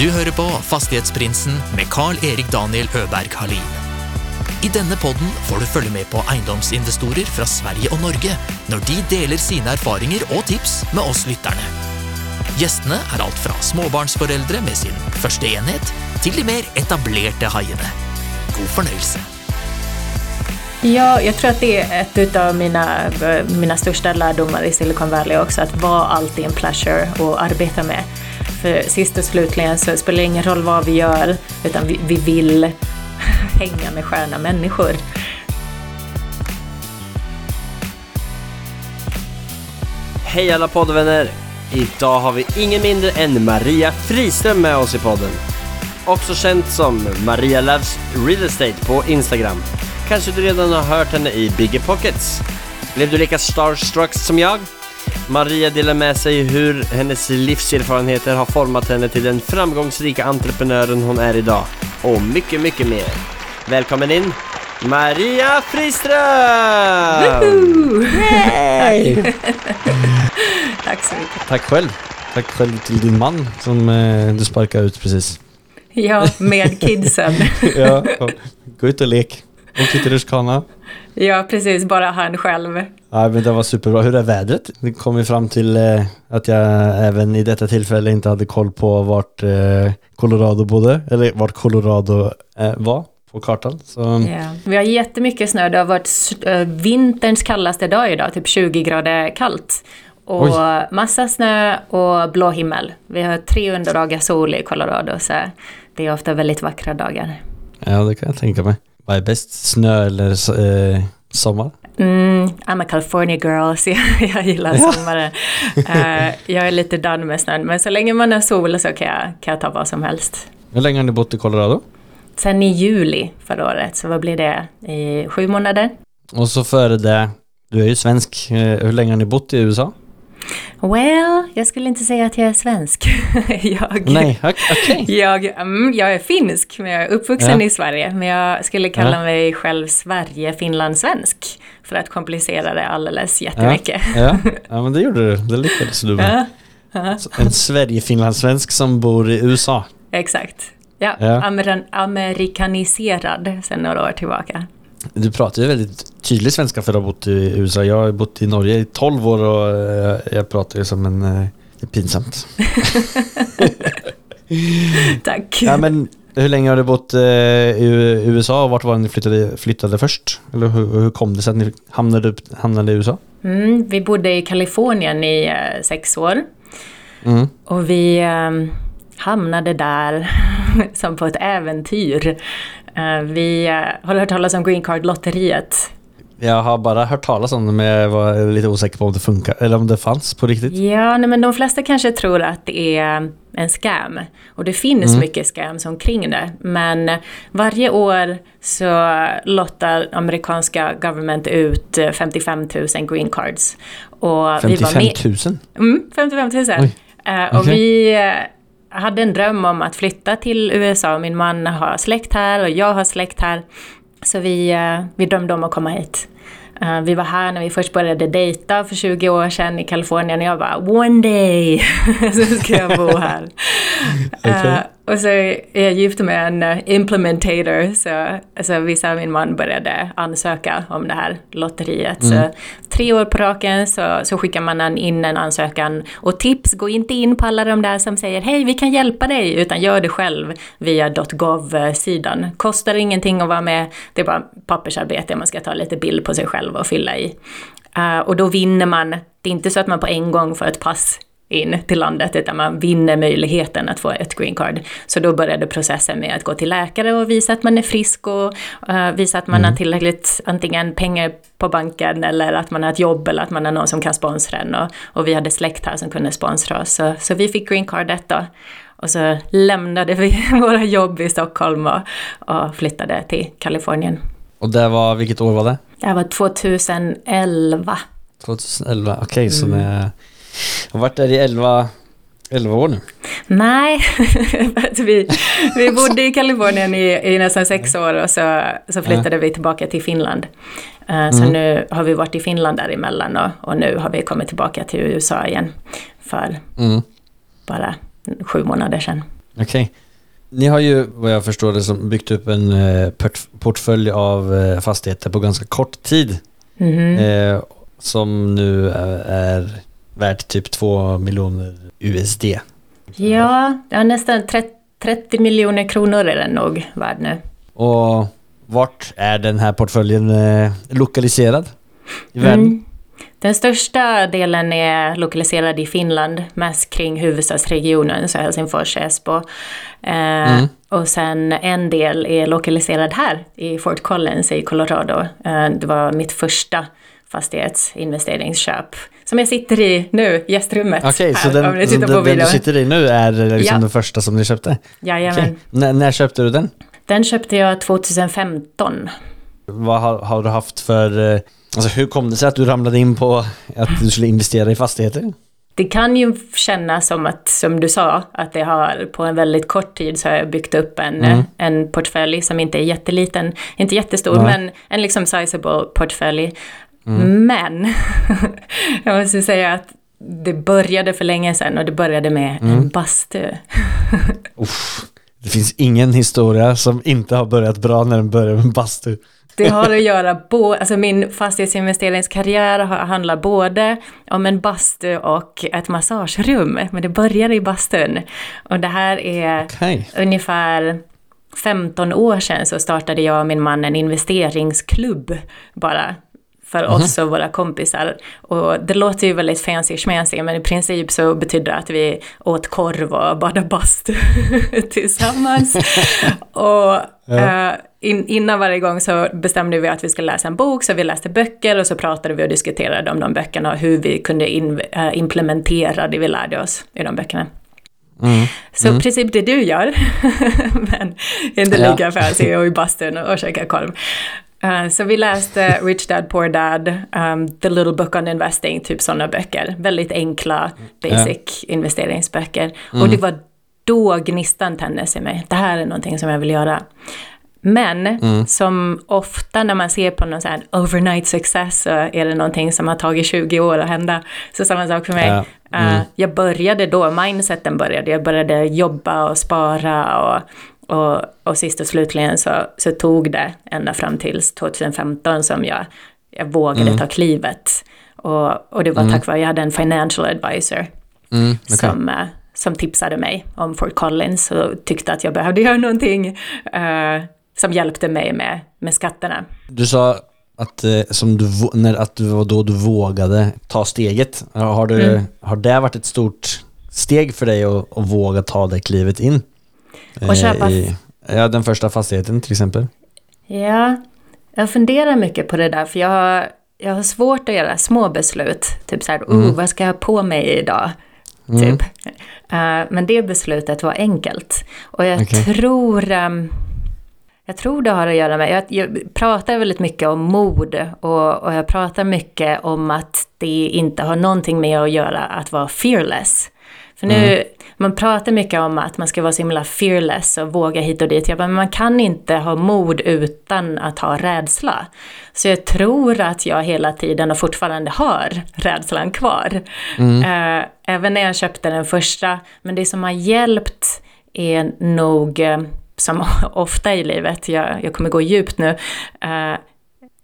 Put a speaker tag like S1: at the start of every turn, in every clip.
S1: Du hører på Fastighetsprinsen med Carl-Erik Daniel Øberg Halin. I denne podden får du følge med på eiendomsinvestorer fra Sverige og Norge når de deler sine erfaringer og tips med oss lytterne. Gjestene er alt fra småbarnsforeldre med sin første enhet, til de mer etablerte haiene. God fornøyelse.
S2: Ja, jag tror att det är ett av mina, mina största lärdomar i Silicon Valley också, att vara alltid en pleasure att arbeta med. För sist och slutligen så spelar det ingen roll vad vi gör, utan vi, vi vill hänga med sköna människor.
S3: Hej alla poddvänner! Idag har vi ingen mindre än Maria Friström med oss i podden. Också känt som Maria Loves Real Estate på Instagram. Kanske du redan har hört henne i Bigger Pockets. Blev du lika starstruck som jag? Maria delar med sig hur hennes livserfarenheter har format henne till den framgångsrika entreprenören hon är idag. Och mycket, mycket mer. Välkommen in, Maria Friström!
S2: Hej! Tack så mycket.
S4: Tack själv. Tack själv till din man som eh, du sparkade ut precis.
S2: Ja, med kidsen.
S4: ja, gå ut och lek. Åk till rutschkana.
S2: Ja, precis. Bara han själv.
S4: Ja, men det var superbra. Hur är vädret? Vi kom ju fram till eh, att jag även i detta tillfälle inte hade koll på vart eh, Colorado bodde, eller vart Colorado eh, var på kartan. Så,
S2: Ja. Vi har jättemycket snö. Det har varit eh, vinterns kallaste dag idag, typ 20 grader kallt. Och
S4: Oj.
S2: massa snö och blå himmel. Vi har 300 dagar sol i Colorado, så det är ofta väldigt vackra dagar.
S4: ja, det kan jag tänka mig. Vad är bäst? Snö eller eh, sommar?
S2: Mm, I'm a California girl, så jag, jag gillar sommaren. Eh, jag är lite done med snön, men så länge man har sol så kan jag, kan jag ta vad som helst.
S4: Hur länge har ni bott i Colorado?
S2: Sen i juli förra året, så vad blir det? I sju månader?
S4: Och så före det, du är ju svensk. Eh, hur länge har ni bott i USA?
S2: Well, jag skulle inte säga att jag är svensk. jag,
S4: Nej, ok- okej.
S2: jag, mm, jag är finsk, men jag är uppvuxen
S4: Ja.
S2: i Sverige. Men jag skulle kalla
S4: Ja.
S2: mig själv Sverige-finlandssvensk. För att komplicera det alldeles jättemycket.
S4: Ja, ja, men det gjorde du. Det lyckades du med.
S2: Ja,
S4: En Sverige-finlandssvensk som bor i USA.
S2: exakt. Ja,
S4: Ja.
S2: Amer amerikaniserad sedan några år tillbaka.
S4: Du pratar ju väldigt tydlig svenska för att ha bott i USA. Jag har bott i Norge i 12 år och eh, jag pratar ju som en... eh, Det är pinsamt.
S2: Tack.
S4: Ja, men hur länge har du bott eh, i USA och vart var ni flyttade, flyttade först? Eller hur, hur kom det sig att ni hamnade, upp, hamnade i USA?
S2: Mm, vi bodde i Kalifornien i eh, sex år.
S4: Mm.
S2: Och vi eh, hamnade där som på ett äventyr. Eh, vi eh, har hört talas om Green Card-lotteriet.
S4: Jag har bara hört talas om det men jag var lite osäker på om det funkar eller om det fanns på riktigt.
S2: Ja, nej, men de flesta kanske tror att det är en scam. Och det finns mycket scams omkring det. Men varje år så lottar amerikanska government ut eh, 55 000 green cards. Och vi var
S4: 55
S2: med,
S4: 000?
S2: Mm, 55 000.
S4: Oj.
S2: Eh, och vi eh, hade en dröm om att flytta till USA. Min man har släkt här och jag har släkt här. Så vi, eh, vi drömde om att komma hit. Eh, vi var här när vi först började dejta för 20 år sedan i Kalifornien och jag bara “One day så ska jag bo här”.
S4: Okej.
S2: Och så är jag gift med en eh, implementator så alltså, vissa av min man började ansöka om det här lotteriet. Så tre år på raken så, så skickar man in en ansökan. Och tips, gå inte in på alla de där som säger hej vi kan hjälpa dig utan gör det själv via .gov-sidan. Kostar ingenting att vara med, det är bara pappersarbete, man ska ta lite bild på sig själv och fylla i. Eh, och då vinner man, det är inte så att man på en gång får ett pass in till landet, utan man vinner möjligheten att få ett green card. Så då började processen med att gå till läkare och visa att man är frisk och eh, visa att man har tillräckligt antingen pengar på banken eller att man har ett jobb eller att man har någon som kan sponsra en. Och, och vi hade släkt här som kunde sponsra oss. Så, så vi fick green cardet då. Och så lämnade vi våra jobb i Stockholm och, och flyttade till Kalifornien.
S4: Och det var, vilket år var det?
S2: Det var 2011.
S4: 2011, okej så det jag har varit där i 11, 11 år nu.
S2: Nej, vi, vi bodde i Kalifornien i, i nästan sex år och så, så flyttade vi tillbaka till Finland. Eh, Så nu har vi varit i Finland däremellan och, och nu har vi kommit tillbaka till USA igen för
S4: Mm.
S2: bara sju månader sedan.
S4: Okej. Ni har ju, vad jag förstår det som, byggt upp en eh, port- portfölj av eh, fastigheter på ganska kort tid. Eh, som nu är värt typ 2 miljoner USD.
S2: Ja, ja nästan 30, 30 miljoner kronor är den nog värd nu.
S4: Och vart är den här portföljen eh, lokaliserad? I världen?
S2: Mm. Den största delen är lokaliserad i Finland, mest kring huvudstadsregionen, så Helsingfors, Esbo. Eh,
S4: Mm.
S2: Och sen en del är lokaliserad här i Fort Collins i Colorado. Eh, det var mitt första fastighetsinvesteringsköp som jag sitter i nu, gästrummet.
S4: Okej, så den,
S2: ni
S4: så
S2: tittar
S4: den,
S2: på
S4: den du sitter i nu är eh, liksom
S2: Ja.
S4: den första som ni köpte?
S2: Jajamän.
S4: Okej. När, när köpte du den?
S2: Den köpte jag 2015.
S4: Vad har, har du haft för... eh, Alltså hur kom det sig att du ramlade in på att du skulle investera i fastigheter?
S2: Det kan ju kännas som att, som du sa, att det har på en väldigt kort tid så har jag byggt upp en,
S4: Mm.
S2: en portfölj som inte är jätteliten, inte jättestor,
S4: Nej.
S2: men en liksom sizable portfölj.
S4: Mm.
S2: Men, jag måste säga att det började för länge sedan och det började med
S4: Mm.
S2: en bastu.
S4: Uff, det finns ingen historia som inte har börjat bra när den börjar med bastu.
S2: Det har att göra både, alltså min fastighetsinvesteringskarriär handlar både om en bastu och ett massagerum, men det började i bastun. Och det här är
S4: Okej.
S2: ungefär 15 år sedan så startade jag och min man en investeringsklubb bara för oss och våra kompisar. Och det låter ju väldigt fancy schmancy men i princip så betyder det att vi åt korv och badade bastu tillsammans. och eh, in, innan varje gång så bestämde vi att vi skulle läsa en bok, så vi läste böcker och så pratade vi och diskuterade om de böckerna och hur vi kunde in, eh, implementera det vi lärde oss i de böckerna.
S4: Mm.
S2: Så i princip det du gör, men inte
S4: Ja.
S2: lika fancy och i bastun och käka korv. Eh, så vi läste Rich Dad Poor Dad, um, The Little Book on Investing, typ sådana böcker. Väldigt enkla, basic investeringsböcker. Och det var då gnistan tändes i mig. Det här är någonting som jag vill göra. Men som ofta när man ser på någon sån här overnight success så är det någonting som har tagit 20 år att hända. Så samma sak för mig.
S4: Ja.
S2: Eh, jag började då, mindseten började, jag började jobba och spara och, och, och sist och slutligen så, så tog det ända fram till 2015 som jag, jag vågade ta klivet. Och, och det var tack vare jag hade en financial advisor
S4: Mm, okej.
S2: som, eh, som tipsade mig om Fort Collins och tyckte att jag behövde göra någonting eh, som hjälpte mig med, med skatterna.
S4: Du sa att, eh, som du, när, att det var då du vågade ta steget. Har, du,
S2: Mm.
S4: har det varit ett stort steg för dig att, att våga ta det klivet in?
S2: Och köpa
S4: I, ja, den första fastigheten till exempel.
S2: Ja, jag funderar mycket på det där för jag har, jag har svårt att göra små beslut. Typ så här, oh, vad ska jag ha på mig idag? Typ. Eh, men det beslutet var enkelt. Och jag
S4: Okej.
S2: tror... ehm, jag tror det har att göra med, jag, jag pratar väldigt mycket om mod och, och jag pratar mycket om att det inte har någonting med att göra att vara fearless. För nu, man pratar mycket om att man ska vara så himla fearless och våga hit och dit. Jag bara, men man kan inte ha mod utan att ha rädsla. Så jag tror att jag hela tiden och fortfarande har rädslan kvar. Eh, även när jag köpte den första. Men det som har hjälpt är nog, eh, som ofta i livet, jag, jag kommer gå djupt nu, eh,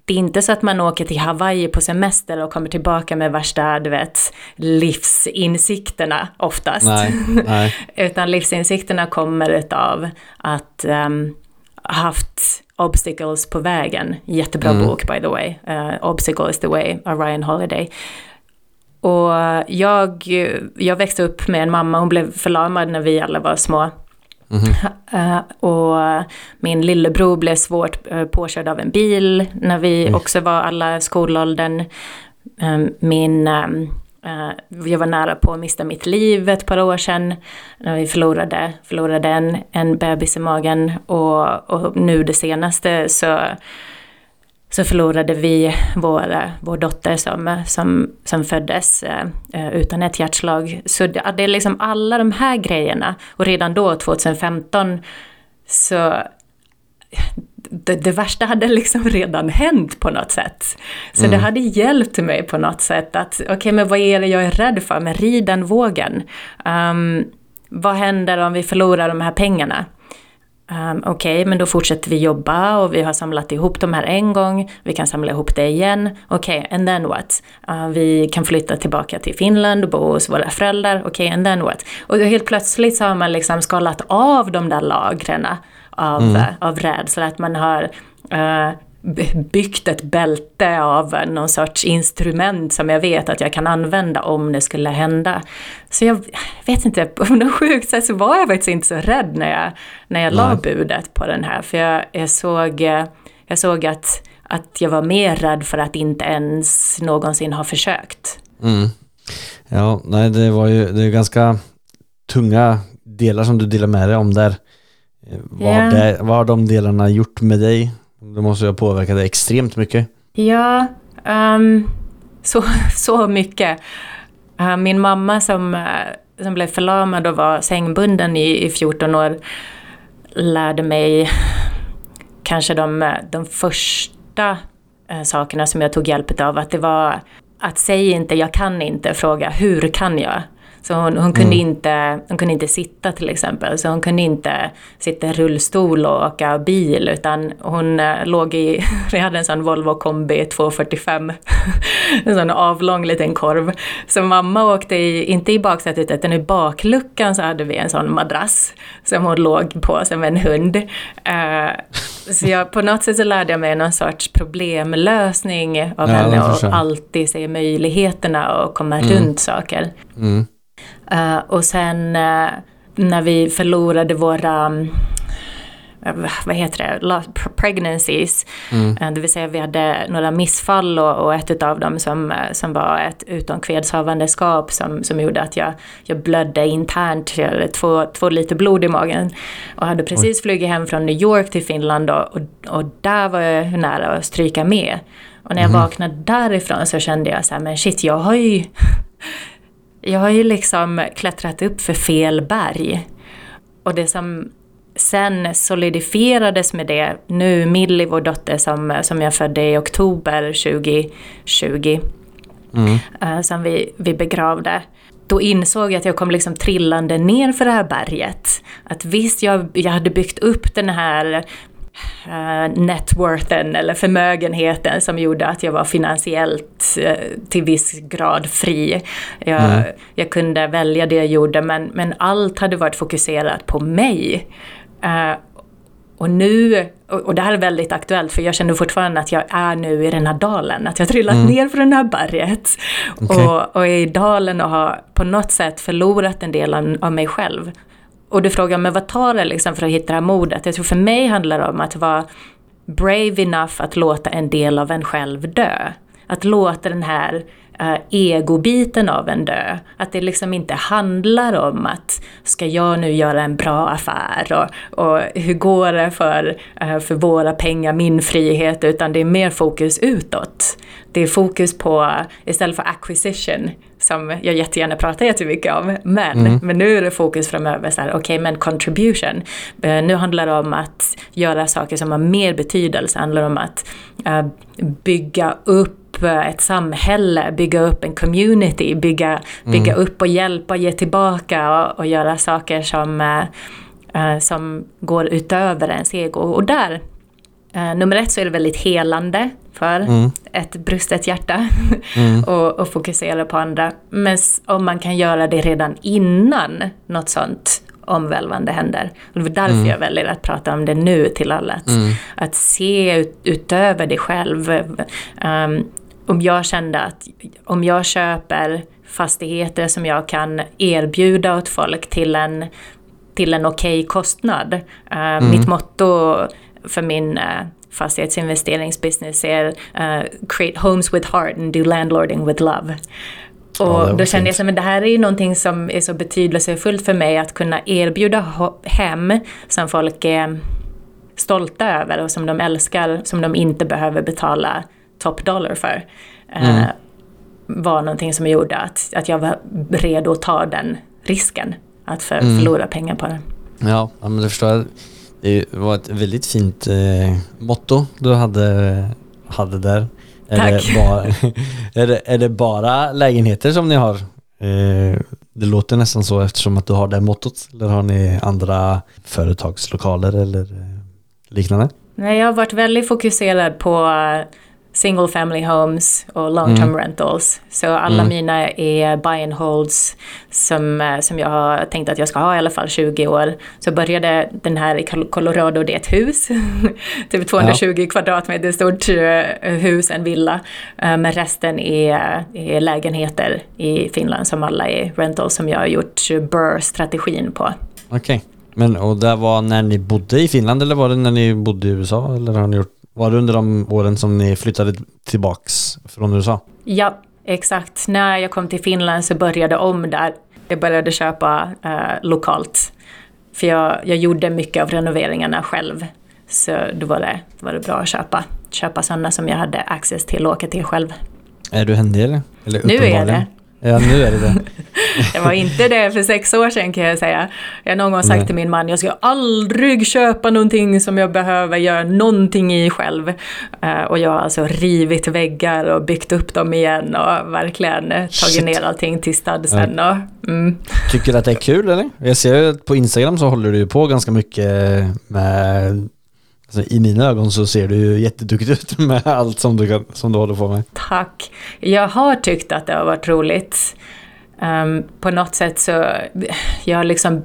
S2: det är inte så att man åker till Hawaii på semester och kommer tillbaka med värsta, du vet, livsinsikterna oftast.
S4: Nej, nej.
S2: Utan livsinsikterna kommer utav att um, haft obstacles på vägen. Jättebra bok by the way. Uh, Obstacle is the way, av Ryan Holiday. Och jag, jag växte upp med en mamma, hon blev förlamad när vi alla var små. Eh, och min lillebror blev svårt uh, påkörd av en bil när vi också var alla skolåldern. Um, min, um, uh, jag var nära på att mista mitt liv ett par år sedan när vi förlorade, förlorade en, en bebis i magen. Och, och nu det senaste så, så förlorade vi vår, eh, vår dotter som, som, som föddes eh, eh, utan ett hjärtslag. Så det, det är liksom alla de här grejerna. Och redan då, 2015, så det, det värsta hade liksom redan hänt på något sätt. Så det hade hjälpt mig på något sätt att, okej men vad är det jag är rädd för? Men rid den vågen. Um, vad händer om vi förlorar de här pengarna? Um, Okej, okay, men då fortsätter vi jobba och vi har samlat ihop de här en gång, vi kan samla ihop det igen. Okej, okay, and then what? Uh, vi kan flytta tillbaka till Finland och bo hos våra föräldrar. Okej, okay, and then what? Och helt plötsligt så har man liksom skalat av de där lagren av, mm. av rädsla, att man har uh, byggt ett bälte av någon sorts instrument som jag vet att jag kan använda om det skulle hända. Så jag vet inte, på något sjukt sätt så var jag faktiskt inte så rädd när jag, när jag la budet på den här. För jag, jag såg, jag såg att, att jag var mer rädd för att inte ens någonsin ha försökt.
S4: Mm. Ja, nej det var ju det är ganska tunga delar som du delar med dig om där. Vad, yeah. det, vad har de delarna gjort med dig det måste ju ha påverkat dig extremt mycket.
S2: Ja, um, så, så mycket. Uh, min mamma som, uh, som blev förlamad och var sängbunden i, i 14 år lärde mig kanske de, eh, de första uh, sakerna som jag tog hjälp av. Att det var att säga inte jag kan inte, fråga hur kan jag? Så hon, hon, kunde mm. inte, hon kunde inte sitta till exempel, så hon kunde inte sitta i rullstol och åka bil utan hon äh, låg i, vi hade en sån Volvo kombi 245, en sån avlång liten korv. Så mamma åkte i, inte i baksätet utan i bakluckan så hade vi en sån madrass som hon låg på som en hund. Äh, så jag, på något sätt så lärde jag mig någon sorts problemlösning av ja, henne och alltid se möjligheterna och komma mm. runt saker. Mm. Uh, och sen uh, när vi förlorade våra uh, vad heter det, pregnancies. Mm. Det vill säga vi hade några missfall och, och ett av dem som, som var ett utomkvedshavandeskap som, som gjorde att jag, jag blödde internt, jag hade två, två liter blod i magen. Och hade precis Oj. flugit hem från New York till Finland och, och, och där var jag nära att stryka med. Och när jag mm. vaknade därifrån så kände jag så här, men shit, jag har ju jag har ju liksom klättrat upp för fel berg. Och det som sen solidifierades med det, nu Millie, vår dotter som, som jag födde i oktober 2020, mm. uh, som vi, vi begravde, då insåg jag att jag kom liksom trillande ner för det här berget. Att visst, jag, jag hade byggt upp den här uh, networthen eller förmögenheten som gjorde att jag var finansiellt uh, till viss grad fri. Jag, mm. jag, kunde välja det jag gjorde men, men allt hade varit fokuserat på mig. Uh, och nu, och det här är väldigt aktuellt för jag känner fortfarande att jag är nu i den här dalen, att jag trillat mm. ner från det här berget. Okay. Och, och är i dalen och har på något sätt förlorat en del av, av mig själv. Och du frågar, men vad tar det liksom för att hitta det här modet? Jag tror för mig handlar det om att vara brave enough att låta en del av en själv dö. Att låta den här uh, egobiten av en dö. Att det liksom inte handlar om att ska jag nu göra en bra affär och, och hur går det för, uh, för våra pengar, min frihet, utan det är mer fokus utåt. Det är fokus på, istället för acquisition, som jag jättegärna pratar jättemycket om. Men, mm. men nu är det fokus framöver så här, okej okay, men contribution. Uh, nu handlar det om att göra saker som har mer betydelse, det handlar om att uh, bygga upp ett samhälle, bygga upp en community, bygga, bygga mm. upp och hjälpa, ge tillbaka och, och göra saker som, uh, som går utöver ens ego. Och där Uh, nummer ett så är det väldigt helande för mm. ett brustet hjärta mm. och, och, fokusera på andra. Men om man kan göra det redan innan något sånt omvälvande händer. Och det var därför mm. jag väljer att prata om det nu till alla. Att, mm. att se ut, utöver dig själv. Um, om jag kände att om jag köper fastigheter som jag kan erbjuda åt folk till en, till en okej okay kostnad. Uh, mitt motto för min uh, fastighetsinvesteringsbusiness är uh, create homes with heart and do landlording with love. Och ja, då kände jag att det här är ju någonting som är så betydelsefullt för mig att kunna erbjuda hem som folk är stolta över och som de älskar, som de inte behöver betala top dollar för. Uh, mm. var någonting som gjorde att, att jag var redo att ta den risken, att för, mm. förlora pengar på det.
S4: Ja, men det förstår jag. Det var ett väldigt fint eh, motto du hade, hade där. Är
S2: Tack.
S4: Det bara, är, det, är det bara lägenheter som ni har? Eh, Det låter nästan så eftersom att du har det mottot. Eller har ni andra företagslokaler eller eh, liknande?
S2: Nej, jag har varit väldigt fokuserad på single family homes och long term rentals. Så alla mina är buy and holds som, eh, som jag har tänkt att jag ska ha i alla fall 20 år. Så började den här i Col- Colorado, det är ett hus. typ 220 kvadratmeter stort eh, hus, en villa. Eh, Men resten är, är lägenheter i Finland som alla är rentals som jag har gjort BUR-strategin på.
S4: Okej. Men och det var när ni bodde i Finland eller var det när ni bodde i USA? Eller har ni gjort, var det under de åren som ni flyttade tillbaks från USA?
S2: Ja, exakt. När jag kom till Finland så började jag om där. Jag började köpa eh, lokalt. För jag, jag gjorde mycket av renoveringarna själv. Så då var det, då var det bra att köpa. Köpa sådana som jag hade access till och åka till själv.
S4: Är du händig eller? eller
S2: Nu är
S4: uppenbarligen?
S2: det.
S4: Ja, nu är det det.
S2: Jag var inte det för sex år sedan kan jag säga. Jag har någon gång sagt
S4: Nej.
S2: till min man, jag ska aldrig köpa någonting som jag behöver göra någonting i själv. Eh, och jag har alltså rivit väggar och byggt upp dem igen och verkligen tagit
S4: Shit.
S2: ner allting till studsen. Och, mm.
S4: Tycker du att det är kul eller? Jag ser ju att på Instagram så håller du på ganska mycket med Alltså, I mina ögon så ser du ju jätteduktig ut med allt som du, kan, som du håller på med.
S2: Tack. Jag har tyckt att det har varit roligt. Ehm, på något sätt så, jag har liksom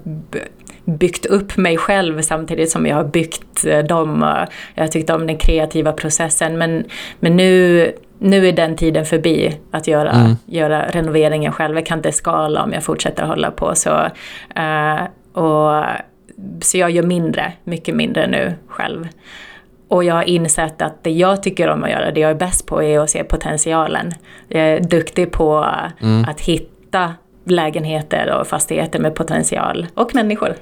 S2: byggt upp mig själv samtidigt som jag har byggt eh, dem. Jag har tyckt om den kreativa processen men, men nu, nu är den tiden förbi att göra,
S4: Mm.
S2: göra renoveringen själv. Jag kan inte skala om jag fortsätter hålla på så. eh, och, så jag gör mindre, mycket mindre nu själv. Och jag har insett att det jag tycker om att göra, det jag är bäst på, är att se potentialen. Jag är duktig på att hitta lägenheter och fastigheter med potential. Och människor.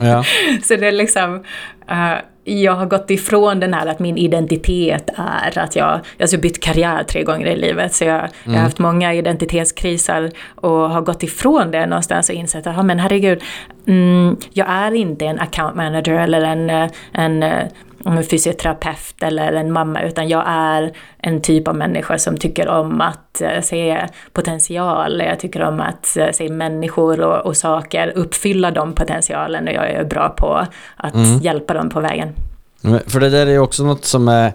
S4: Ja.
S2: Så det är liksom... eh, jag har gått ifrån den här att min identitet är att jag... Jag har bytt karriär tre gånger i livet, så jag, jag har haft många identitetskriser och har gått ifrån det någonstans och insett att, "Ja, men herregud, mm, jag är inte en account manager eller en, eh, en, eh, en fysioterapeut eller en mamma, utan jag är en typ av människa som tycker om att eh, se potential. Jag tycker om att eh, se människor och, och saker, uppfylla de potentialen och jag är bra på att hjälpa dem på vägen.
S4: För det där är ju också något som är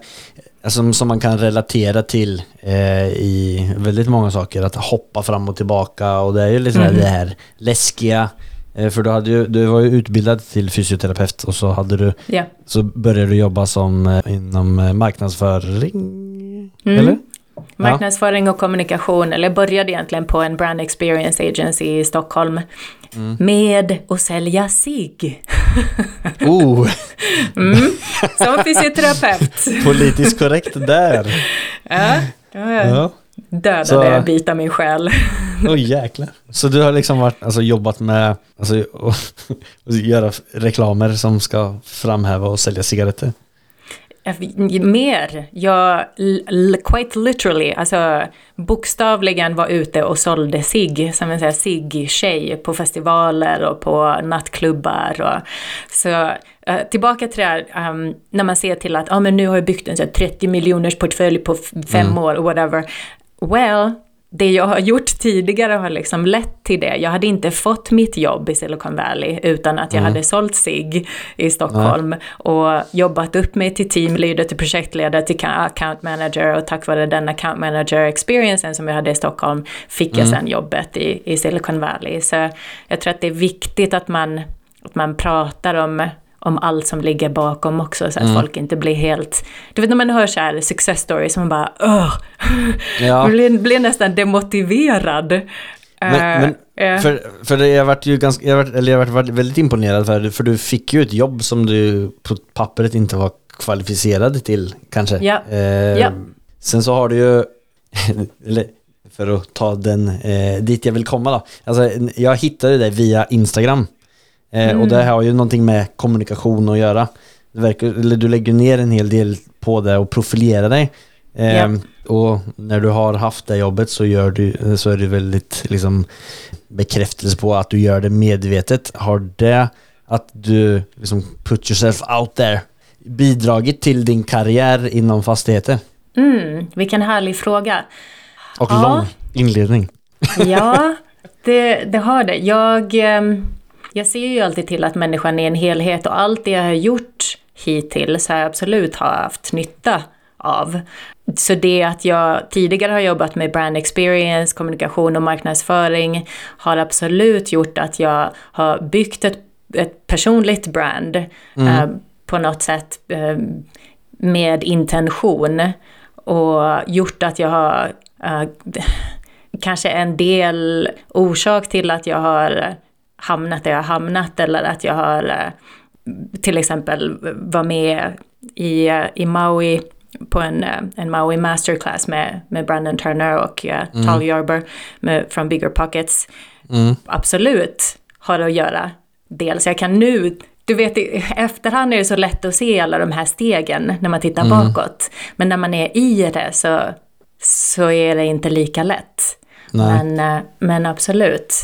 S4: alltså, som man kan relatera till eh, i väldigt många saker. Att hoppa fram och tillbaka och det är ju lite mm. det här läskiga. Eh, för du, hade ju, du var ju utbildad till fysioterapeut och så hade du
S2: Ja.
S4: så började du jobba som eh, inom eh, marknadsföring.
S2: Mm.
S4: Eller?
S2: Marknadsföring och kommunikation, eller började egentligen på en brand experience agency i Stockholm. Med att sälja sig.
S4: Oh,
S2: Mm. Som fysioterapeut.
S4: politiskt korrekt där.
S2: Ja,
S4: Ja.
S2: Dödade
S4: Så-
S2: en bit av min själ.
S4: Åh jäklar. Så du har liksom varit, alltså, jobbat med alltså, och, och göra reklamer som ska framhäva och sälja cigaretter?
S2: Mer. Jag, quite literally, alltså bokstavligen var ute och sålde sig som en sig-tjej på festivaler och på nattklubbar. Och, så eh, tillbaka till det här, ehm, när man ser till att ah, men nu har jag byggt en så här 30 miljoners portfölj på fem år, whatever. Well, det jag har gjort tidigare har liksom lett till det. Jag hade inte fått mitt jobb i Silicon Valley utan att jag hade sålt sig i Stockholm och jobbat upp mig till teamleader, till projektledare, till account manager och tack vare den account manager experiencen som jag hade i Stockholm fick jag sen jobbet i, i Silicon Valley. Så jag tror att det är viktigt att man, att man pratar om om allt som ligger bakom också så att folk inte blir helt... Du vet när man hör så här success stories, man bara Åh!
S4: Ja.
S2: Man blir, blir nästan demotiverad.
S4: Men,
S2: Eh,
S4: men för, för jag varit ju ganska, jag varit, eller jag varit, varit väldigt imponerad för, för du fick ju ett jobb som du på pappret inte var kvalificerad till kanske.
S2: Ja.
S4: Eh,
S2: Ja.
S4: Sen så har du ju, eller för att ta den eh, dit jag vill komma då. Alltså, jag hittade dig via Instagram. Eh,
S2: Mm.
S4: Och det har ju någonting med kommunikation att göra. Det verkar, eller du lägger ner en hel del på det och profilerar dig. Eh,
S2: Ja.
S4: Och när du har haft det jobbet så, gör du, så är det väldigt liksom, bekräftelse på att du gör det medvetet. Har det att du liksom put yourself out there bidragit till din karriär inom fastigheter?
S2: mm, vilken härlig fråga.
S4: Och
S2: Ja.
S4: lång inledning.
S2: Ja, Det, det har det. Jag, ehm, jag ser ju alltid till att människan är en helhet och allt det jag har gjort hittills har jag absolut haft nytta av. Så det att jag tidigare har jobbat med brand experience, kommunikation och marknadsföring har absolut gjort att jag har byggt ett, ett personligt brand
S4: Mm.
S2: eh, på något sätt eh, med intention och gjort att jag har eh, kanske en del orsak till att jag har hamnat där jag har hamnat eller att jag har eh, till exempel var med i, eh, i Maui på en, eh, en Maui masterclass med, med Brandon Turner och uh, Tal Yarber med, från Bigger Pockets.
S4: Mm.
S2: Absolut har det att göra. Dels jag kan nu, du vet i efterhand är det så lätt att se alla de här stegen när man tittar bakåt. Men när man är i det så, så är det inte lika lätt.
S4: Nej.
S2: Men, men absolut.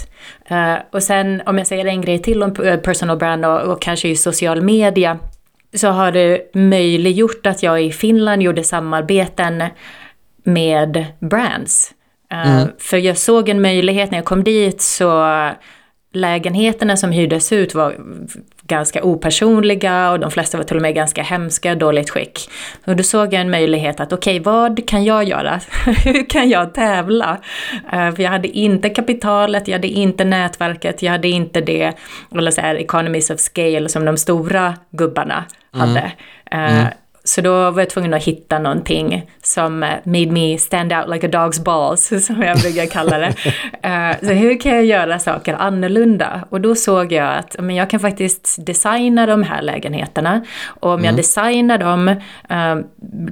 S2: Eh, och sen om jag säger en grej till om eh, personal brand och, och kanske i social media så har det möjliggjort att jag i Finland gjorde samarbeten med brands. Eh, För jag såg en möjlighet när jag kom dit så lägenheterna som hyrdes ut var ganska opersonliga och de flesta var till och med ganska hemska, dåligt skick. Och då såg jag en möjlighet att okej, vad kan jag göra? Hur kan jag tävla? Eh, för jag hade inte kapitalet, jag hade inte nätverket, jag hade inte det, eller så här economies of scale som de stora gubbarna hade. Eh, Så då var jag tvungen att hitta någonting som eh, made me stand out like a dog's balls, som jag brukar kalla det. Eh, så hur kan jag göra saker annorlunda? Och då såg jag att men jag kan faktiskt designa de här lägenheterna. Och om jag designar dem eh,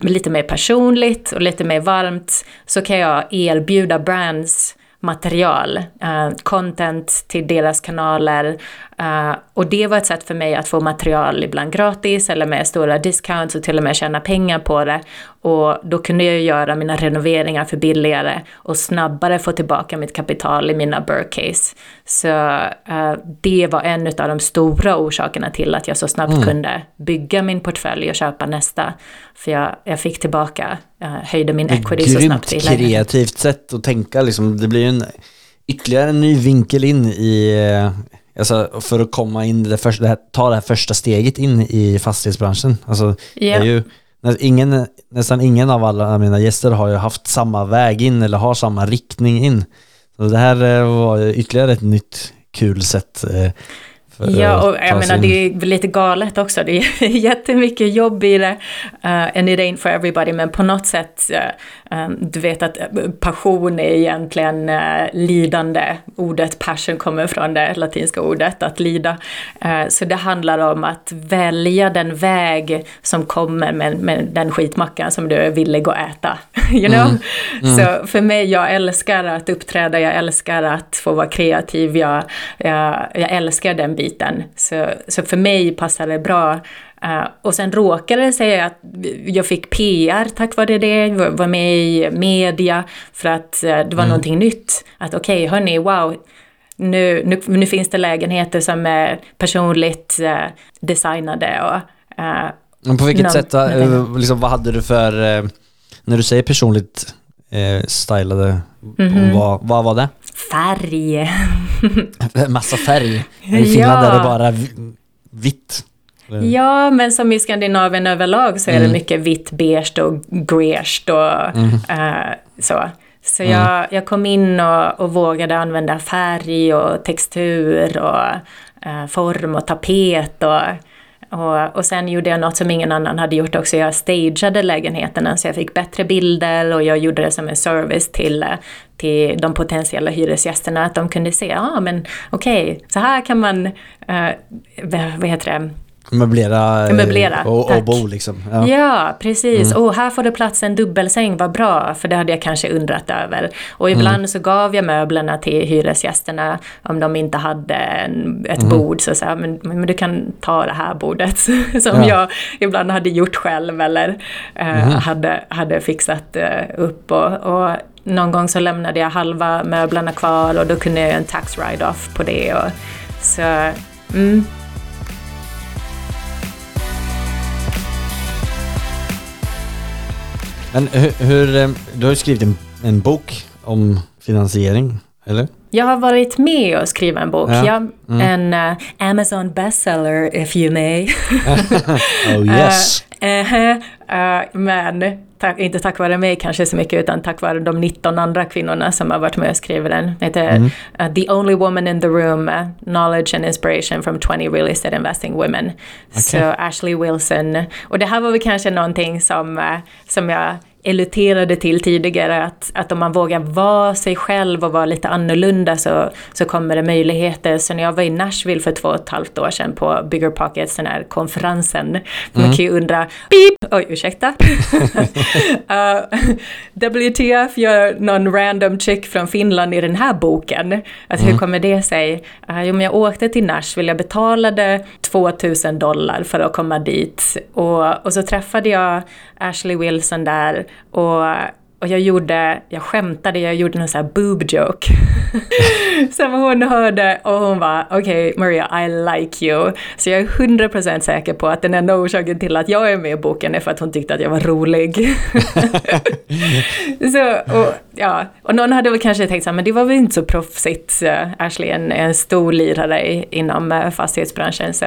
S2: lite mer personligt och lite mer varmt så kan jag erbjuda brands material, eh, content till deras kanaler. Eh, och det var ett sätt för mig att få material ibland gratis eller med stora discounts och till och med tjäna pengar på det. Och då kunde jag göra mina renoveringar för billigare och snabbare få tillbaka mitt kapital i mina Burcase. Så eh, det var en av de stora orsakerna till att jag så snabbt kunde bygga min portfölj och köpa nästa. För jag, jag fick tillbaka, eh, höjde min equity så snabbt i lägenheten.
S4: kreativt sätt att tänka liksom. Det blir en ytterligare en ny vinkel in i, alltså för att komma in, det första, det här, ta det här första steget in i fastighetsbranschen. Alltså, det
S2: Ja.
S4: är ju, ingen, nästan ingen av alla mina gäster har ju haft samma väg in eller har samma riktning in. Så det här eh, var ytterligare ett nytt kul sätt.
S2: Ja, och jag menar
S4: in.
S2: det är lite galet också. Det är jättemycket jobb i det. Uh, and it ain't for everybody, men på något sätt, um, du vet att passion är egentligen eh, lidande. Ordet passion kommer från det latinska ordet, att lida. Eh, så det handlar om att välja den väg som kommer med, med den skitmackan som du är villig att äta. you know? Så för mig, jag älskar att uppträda, jag älskar att få vara kreativ, jag, jag, jag älskar den biten. Så, så för mig passar det bra. Eh, och sen råkade det sig att jag fick PR tack vare det, var med i media för att eh, det var någonting nytt. Att okej, okay, hörni, wow, nu, nu, nu finns det lägenheter som är personligt eh, designade och
S4: Men på vilket
S2: Någon-
S4: sätt,
S2: någonting.
S4: liksom, vad hade du för, när du säger personligt stylade,
S2: Mhm.
S4: vad, vad var det?
S2: Färg.
S4: Massa färg. I Finland
S2: Ja.
S4: är det bara vi- vitt.
S2: Ja, men som i Skandinavien överlag så är det mycket vitt, beige och greige och eh, så. Så jag, jag kom in och, och vågade använda färg och textur och eh, form och tapet och, och, och sen gjorde jag något som ingen annan hade gjort också. Jag stageade lägenheterna så jag fick bättre bilder och jag gjorde det som en service till, till de potentiella hyresgästerna. Att de kunde se, ja ah, men okej, så här kan man, uh, vad heter det,
S4: Möblera, eh,
S2: Möblera,
S4: och, och bo liksom. Ja.
S2: Ja, precis. Och här får det plats en dubbelsäng, vad bra, för det hade jag kanske undrat över. Och ibland så gav jag möblerna till hyresgästerna om de inte hade en, ett bord, så sa men, men du kan ta det här bordet, som
S4: Ja.
S2: jag ibland hade gjort själv eller eh, hade, hade fixat eh, upp. Och, och någon gång så lämnade jag halva möblerna kvar och då kunde jag göra en tax write-off på det. Och, så, mm.
S4: Men hur, hur, du har ju skrivit en, en bok om finansiering, eller?
S2: Jag har varit med och skrivit en bok,
S4: Ja.
S2: ja. En eh, Amazon bestseller, if you may.
S4: Oh yes.
S2: Eh, eh, eh, men tack, inte tack vare mig kanske så mycket, utan tack vare de 19 andra kvinnorna som har varit med och skrivit den. Det heter eh, The Only Woman in the Room, eh, Knowledge and Inspiration from 20 Real Estate Investing Women. Så Ashley Wilson. Och det här var väl kanske någonting som, eh, som jag illuterade till tidigare, att, att om man vågar vara sig själv och vara lite annorlunda så, så kommer det möjligheter. Så när jag var i Nashville för två och ett halvt år sedan på Bigger Pockets, den här konferensen, man kan ju undra, beep, oj ursäkta. uh, WTF gör någon random chick från Finland i den här boken. Alltså hur kommer det sig? Uh, jo men jag åkte till Nashville, jag betalade 2000 dollar för att komma dit och, och så träffade jag Ashley Wilson där och, och jag gjorde, jag skämtade, jag gjorde någon sån här boob joke. Som hon hörde och hon var okej Maria, I like you. Så jag är 100% säker på att den enda orsaken till att jag är med i boken är för att hon tyckte att jag var rolig. så, och, ja, och någon hade väl kanske tänkt så här, men det var väl inte så proffsigt. Eh, Ashley är en, en stor lirare inom eh, fastighetsbranschen. Så.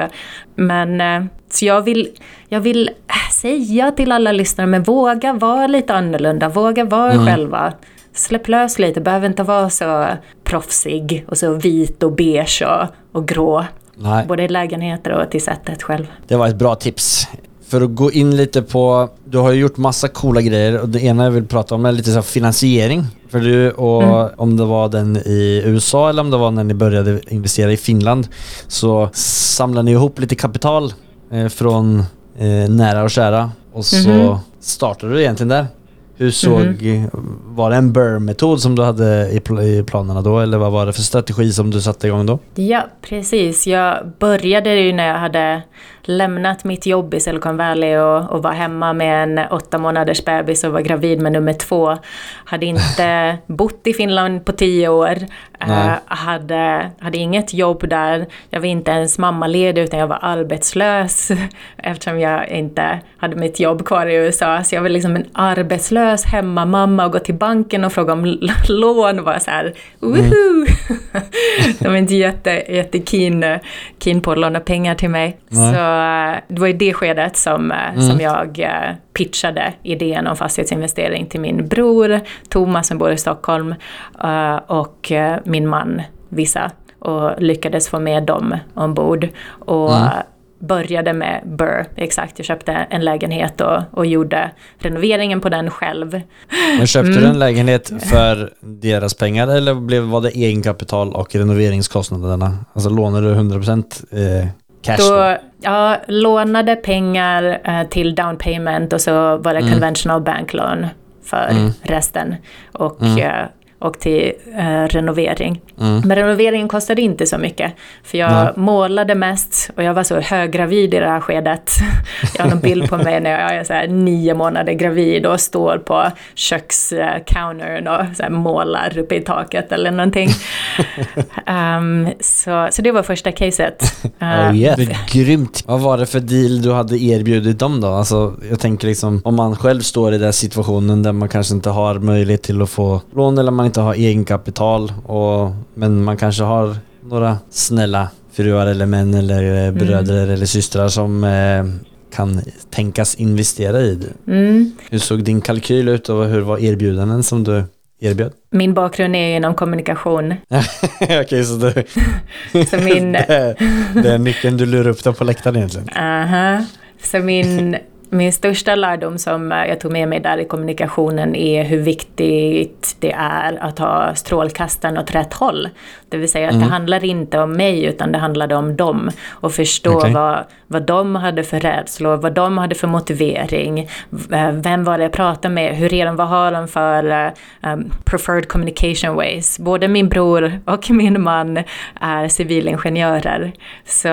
S2: Men eh, så jag vill, jag vill eh, säga till alla lyssnare, men våga vara lite annorlunda, våga vara er själva. Släpp lös lite, behöver inte vara så proffsig och så vit och beige och, och grå.
S4: Nej.
S2: Både i lägenheter och till sättet själv.
S4: Det var ett bra tips. För att gå in lite på, du har ju gjort massa coola grejer och det ena jag vill prata om är lite så finansiering. För du, och om det var den i USA eller om det var när ni började investera i Finland, så samlade ni ihop lite kapital eh, från eh, nära och kära och så startade du egentligen där. Hur såg, var det en Burr-metod som du hade i, pl- i planerna då eller vad var det för strategi som du satte igång då?
S2: Ja, precis. Jag började ju när jag hade lämnat mitt jobb i Silicon Valley och, och var hemma med en åtta månaders bebis och var gravid med nummer två. Hade inte bott i Finland på tio år. Uh, hade, hade inget jobb där. Jag var inte ens mammaledig utan jag var arbetslös eftersom jag inte hade mitt jobb kvar i USA. Så jag var liksom en arbetslös hemmamamma och gå till banken och fråga om lån var så här, woho! De var inte jätte, jätte keen, keen på att låna pengar till mig.
S4: Nej.
S2: Så det var i det skedet som, eh, som jag eh, pitchade idén om fastighetsinvestering till min bror Thomas som bor i Stockholm eh, och min man Vissa och lyckades få med dem ombord. Och eh, började med Burr, exakt. Jag köpte en lägenhet och, och gjorde renoveringen på den själv.
S4: Men köpte
S2: Mm.
S4: du en lägenhet för deras pengar eller blev, var det egenkapital och renoveringskostnaderna? Alltså lånade du 100% eh, cash då?
S2: Då, jag lånade pengar eh, till down payment och så var det conventional bank loan för resten. Och, eh, och till eh, renovering. Men renoveringen kostade inte så mycket. För jag
S4: Nej.
S2: målade mest och jag var så höggravid i det här skedet. Jag har en bild på mig när jag är så här nio månader gravid och står på kökscountern och så målar uppe i taket eller någonting. Ehm, så, så det var första caset.
S4: Oh
S2: Eh,
S4: yeah. Grymt! Vad var det för deal du hade erbjudit dem då? Alltså, jag tänker liksom om man själv står i den situationen där man kanske inte har möjlighet till att få lån eller man inte har egenkapital och, men man kanske har några snälla fruar eller män eller eh, bröder eller systrar som eh, kan tänkas investera i det.
S2: Mm.
S4: Hur såg din kalkyl ut och hur var erbjudanden som du erbjöd?
S2: Min bakgrund är inom kommunikation.
S4: Okej, så det,
S2: Så min,
S4: det, är- det är nyckeln du lurar upp dem på läktaren egentligen?
S2: aha, så min, min största lärdom som eh, jag tog med mig där i kommunikationen är hur viktigt det är att ha strålkastaren åt rätt håll. Det vill säga att det handlar inte om mig utan det handlade om dem. Och förstå
S4: Okej.
S2: vad, vad de hade för rädslor, vad de hade för motivering, eh, vem var det jag pratade med, hur är de, vad har de för eh, um, preferred communication ways. Både min bror och min man är civilingenjörer. Så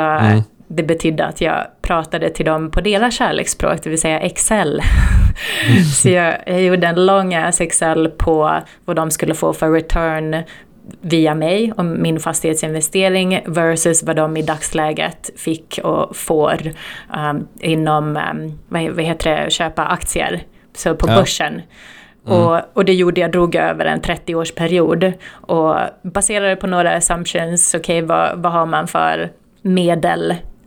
S2: det betydde att jag pratade till dem på deras kärleksspråk, det vill säga Excel. Så jag, jag gjorde en lång ass Excel på vad de skulle få för return via mig och min fastighetsinvestering versus vad de i dagsläget fick och får um, inom, um, vad, vad heter det, köpa aktier, så på
S4: Ja.
S2: börsen. Och, och det gjorde jag, drog över en 30-årsperiod. Och baserade på några assumptions, okej okay, vad, vad har man för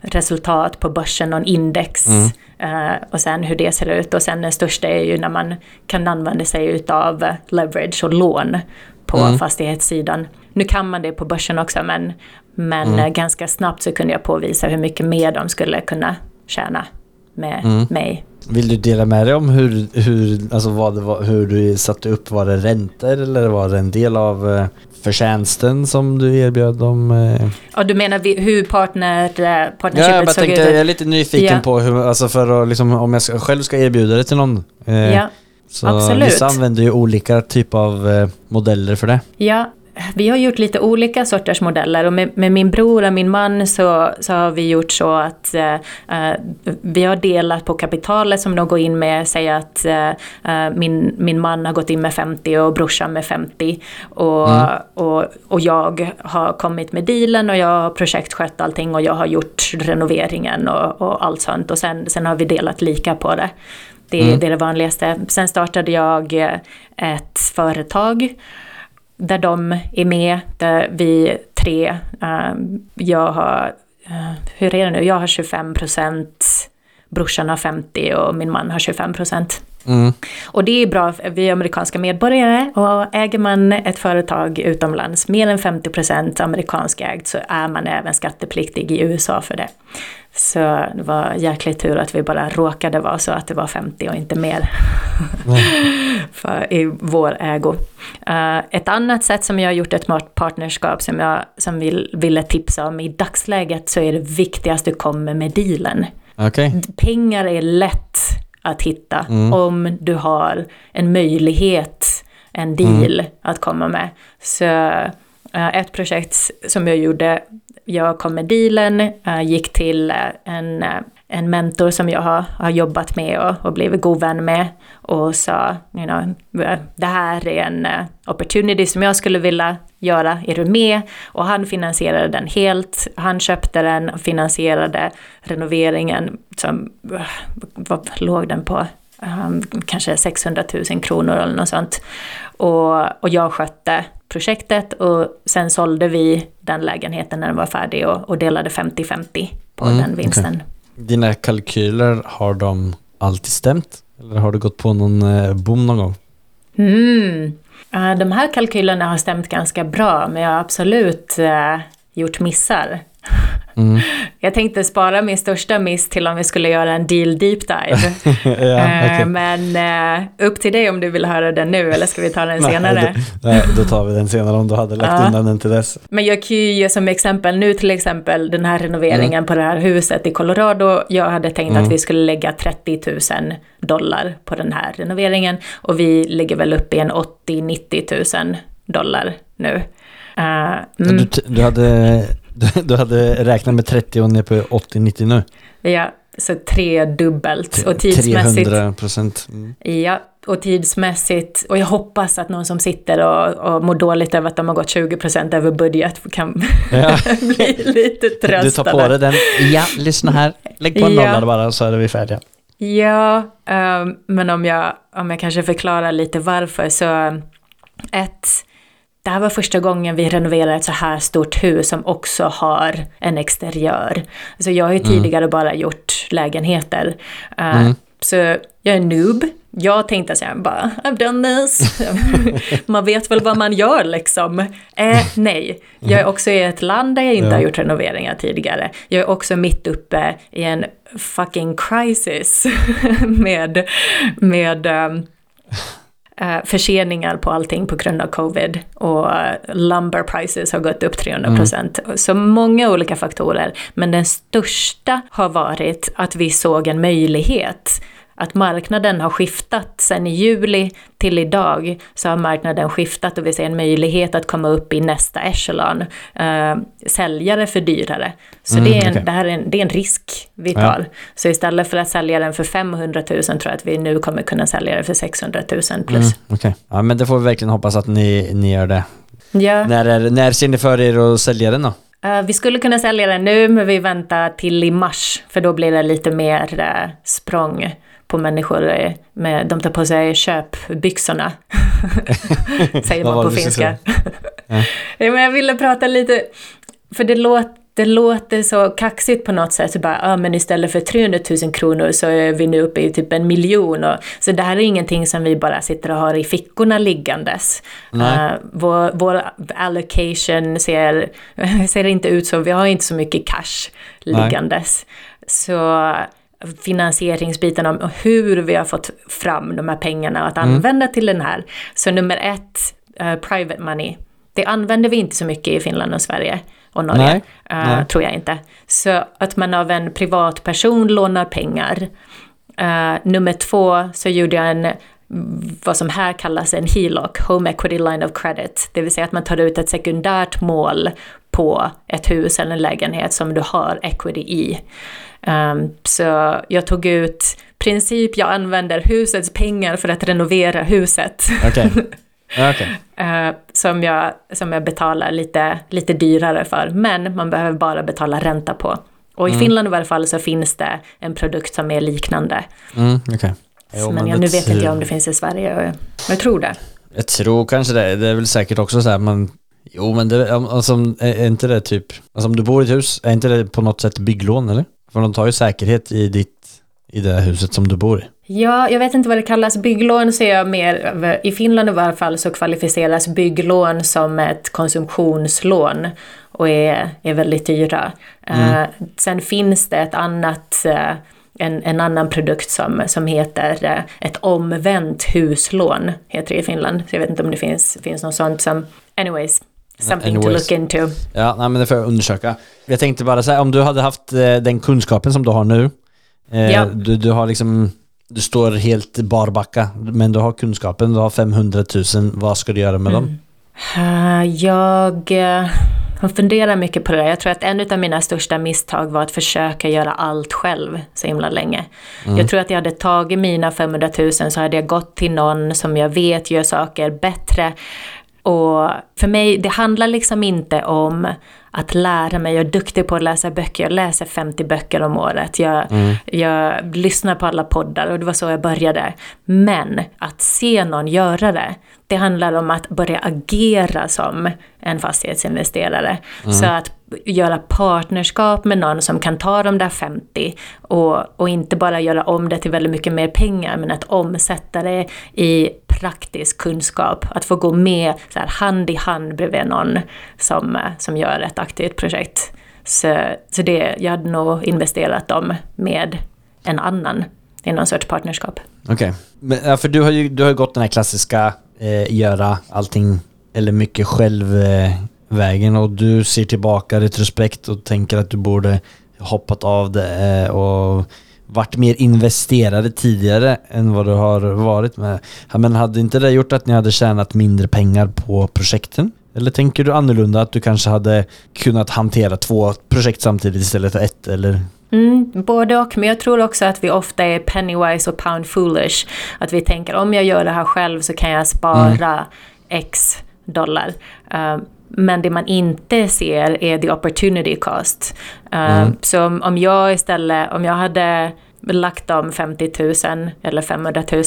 S2: medelresultat på börsen, någon index.
S4: Mm.
S2: Uh, och sen hur det ser ut. Och sen den största är ju när man kan använda sig utav leverage och lån på
S4: Mm.
S2: fastighetssidan. Nu kan man det på börsen också men, men
S4: Mm.
S2: eh, ganska snabbt så kunde jag påvisa hur mycket mer de skulle kunna tjäna med
S4: Mm.
S2: mig.
S4: Vill du dela med dig om hur, hur, alltså vad var, hur du satte upp? Var det räntor eller var det en del av eh, förtjänsten som du erbjöd dem? eh?
S2: Ja, du menar hur partner, eh,
S4: Ja, jag
S2: partnershipet såg
S4: tänkte,
S2: ut?
S4: jag är lite nyfiken
S2: Ja.
S4: på hur, alltså för att liksom, om jag ska, själv ska erbjuda det till någon. eh,
S2: Ja,
S4: så
S2: absolut.
S4: vissa använder ju olika typer av modeller för det.
S2: ja, vi har gjort lite olika sorters modeller och med, med min bror och min man så, så har vi gjort så att eh, eh, vi har delat på kapitalet som de går in med. Säg att eh, eh, min, min man har gått in med 50 och brorsan med 50 och, och, och jag har kommit med dealen och jag har projektskött allting och jag har gjort renoveringen och, och allt sånt och sen, sen har vi delat lika på det. Det, det är det vanligaste. Sen startade jag eh, ett företag där de är med, där vi tre, eh, jag har, eh, hur är det nu, jag har 25 procent, brorsan har 50 och min man har 25 procent.
S4: Mm.
S2: Och det är bra, vi är amerikanska medborgare och äger man ett företag utomlands, mer än 50 procent amerikanskägt, så är man även skattepliktig i USA för det. Så det var jäkligt tur att vi bara råkade vara så att det var 50 och inte mer för, i vår ägo. Eh, ett annat sätt som jag har gjort ett partnerskap som jag som vill, ville tipsa om i dagsläget så är det viktigast du kommer med dealen.
S4: Okej.
S2: Pengar är lätt att hitta om du har en möjlighet, en deal att komma med. Så eh, ett projekt som jag gjorde, jag kom med dealen, eh, gick till eh, en, en mentor som jag har, har jobbat med och, och blivit god vän med och sa, you know, det här är en eh, opportunity som jag skulle vilja göra, är du med? Och han finansierade den helt, han köpte den och finansierade renoveringen som, eh, vad låg den på? Um, kanske 600 000 kronor eller något sånt. Och, och jag skötte projektet och sen sålde vi den lägenheten när den var färdig och, och delade 50-50 på
S4: Mm,
S2: den vinsten.
S4: Dina kalkyler, har de alltid stämt? Eller har du gått på någon eh, bom någon gång?
S2: Mm. De här kalkylerna har stämt ganska bra, men jag har absolut eh, gjort missar.
S4: Mm.
S2: Jag tänkte spara min största miss till om vi skulle göra en deal deep dive.
S4: ja,
S2: Eh,
S4: okej.
S2: Men eh, upp till dig om du vill höra den nu, eller ska vi ta den senare?
S4: Nej, då, nej, då tar vi den senare om du hade lagt
S2: Ja.
S4: undan den till dess.
S2: Men jag kan ju ge som exempel nu till exempel den här renoveringen
S4: Mm.
S2: på det här huset i Colorado. Jag hade tänkt att vi skulle lägga 30 000 dollar på den här renoveringen och vi ligger väl uppe i en 80-90 000 dollar nu. Mm,
S4: Du, t- du, hade, du, du hade räknat med 30 och ner på 80-90 nu.
S2: ja, så tredubbelt och tidsmässigt.
S4: 300 procent. Mm.
S2: Ja, och tidsmässigt. Och jag hoppas att någon som sitter och, och mår dåligt över att de har gått 20% över budget kan
S4: Ja.
S2: bli lite
S4: Du
S2: tröstade.
S4: tar på dig den. Ja, lyssna här. Lägg på en
S2: Ja.
S4: nolla bara så är vi färdiga.
S2: Ja, ehm, men om jag, om jag kanske förklarar lite varför så ett, det här var första gången vi renoverade ett så här stort hus som också har en exteriör. Alltså jag har ju tidigare bara gjort lägenheter. Eh, Så jag är noob. Jag tänkte så här, bara, I've done this. man vet väl vad man gör liksom. Eh, nej, jag är också i ett land där jag inte
S4: Ja.
S2: har gjort renoveringar tidigare. Jag är också mitt uppe i en fucking crisis med, med eh, Eh, förseningar på allting på grund av covid och lumber prices har gått upp 300 procent. Så många olika faktorer, men den största har varit att vi såg en möjlighet. Att marknaden har skiftat sen i juli till idag så har marknaden skiftat och vi ser en möjlighet att komma upp i nästa echelon. Eh, säljare för dyrare. Så det, är en,
S4: okej.
S2: det här är en, det är en risk vi
S4: Ja.
S2: tar. Så istället för att sälja den för 500 000 tror jag att vi nu kommer kunna sälja den för 600 000 plus.
S4: Mm, Okej. Ja, men det får vi verkligen hoppas att ni, ni gör det.
S2: Ja.
S4: När, är, när ser ni för er att sälja den då?
S2: Eh, vi skulle kunna sälja den nu, men vi väntar till i mars, för då blir det lite mer uh, språng på människor. Med, de tar på sig köpbyxorna, säger man på finska. ja, men jag ville prata lite, för det låter det låter så kaxigt på något sätt, så bara, ja men istället för 300 000 kronor så är vi nu uppe i typ en miljon. Och, så det här är ingenting som vi bara sitter och har i fickorna liggandes.
S4: Nej.
S2: Uh, vår, vår allocation ser, ser inte ut så, vi har inte så mycket cash
S4: Nej.
S2: liggandes. Så finansieringsbiten om hur vi har fått fram de här pengarna att
S4: Mm.
S2: använda till den här. Så nummer ett, eh, private money. Det använder vi inte så mycket i Finland och Sverige och Norge.
S4: Nej,
S2: Eh,
S4: nej.
S2: Tror jag inte. Så att man av en privatperson lånar pengar. Eh, nummer två så gjorde jag en vad som här kallas en HELOC, Home Equity Line of Credit. Det vill säga att man tar ut ett sekundärt mål på ett hus eller en lägenhet som du har equity i. Ehm, så jag tog ut princip, jag använder husets pengar för att renovera huset.
S4: Okej. Okej.
S2: Eh, som, jag, som jag betalar lite, lite dyrare för. Men man behöver bara betala ränta på. Och i Finland i varje fall så finns det en produkt som är liknande.
S4: Mm, okej. Jo,
S2: men
S4: men
S2: jag, nu vet inte jag om det finns i Sverige. Men jag tror det.
S4: Jag tror kanske det. Det är väl säkert också så här, men Jo men det, alltså, är är inte det typ, alltså om du bor i ett hus, är inte det på något sätt bygglån eller? För de tar ju säkerhet i ditt, i det huset som du bor i.
S2: Ja, jag vet inte vad det kallas. Bygglån ser jag mer I Finland i varje fall så kvalificeras bygglån som ett konsumtionslån och är, är väldigt dyra. Eh, sen finns det ett annat eh, en, en annan produkt som, som heter eh, ett omvänt huslån, heter det i Finland. Så jag vet inte om det finns, finns något sånt som... Anyways, something
S4: Anyways.
S2: to look into.
S4: Ja, nej, men det får jag undersöka. Jag tänkte bara säga, om du hade haft eh, den kunskapen som du har nu, eh,
S2: Ja.
S4: du, du har liksom, du står helt barbacka, men du har kunskapen, du har 500 000, vad ska du göra med dem?
S2: Eh, Jag har funderat mycket på det där. Jag tror att en av mina största misstag var att försöka göra allt själv så himla länge. Jag tror att jag hade tagit mina 500 000 så hade jag gått till någon som jag vet gör saker bättre. Och för mig, det handlar liksom inte om att lära mig. Jag är duktig på att läsa böcker. Jag läser 50 böcker om året. Jag, jag lyssnar på alla poddar och det var så jag började. Men att se någon göra det, det handlar om att börja agera som en fastighetsinvesterare. Så att göra partnerskap med någon som kan ta de där 50 och, och inte bara göra om det till väldigt mycket mer pengar, men att omsätta det i praktisk kunskap. Att få gå med så här, hand i hand bredvid någon som, som gör ett aktivt projekt. Så, så det, jag hade nog investerat dem med en annan i någon sorts partnerskap.
S4: Okej. okay. Ja, för du har ju du har ju gått den här klassiska eh, göra allting eller mycket själv eh, vägen och du ser tillbaka retrospekt och tänker att du borde hoppat av det eh, och varit mer investerade tidigare än vad du har varit med. Men hade inte det gjort att ni hade tjänat mindre pengar på projekten? Eller tänker du annorlunda att du kanske hade kunnat hantera två projekt samtidigt istället för ett eller?
S2: Mm, både och, men jag tror också att vi ofta är pennywise och pound foolish. Att vi tänker om jag gör det här själv så kan jag spara x dollar. Uh, men det man inte ser är the opportunity cost. Uh, Så om, om jag istället, om jag hade lagt om 50 000 eller 500 000,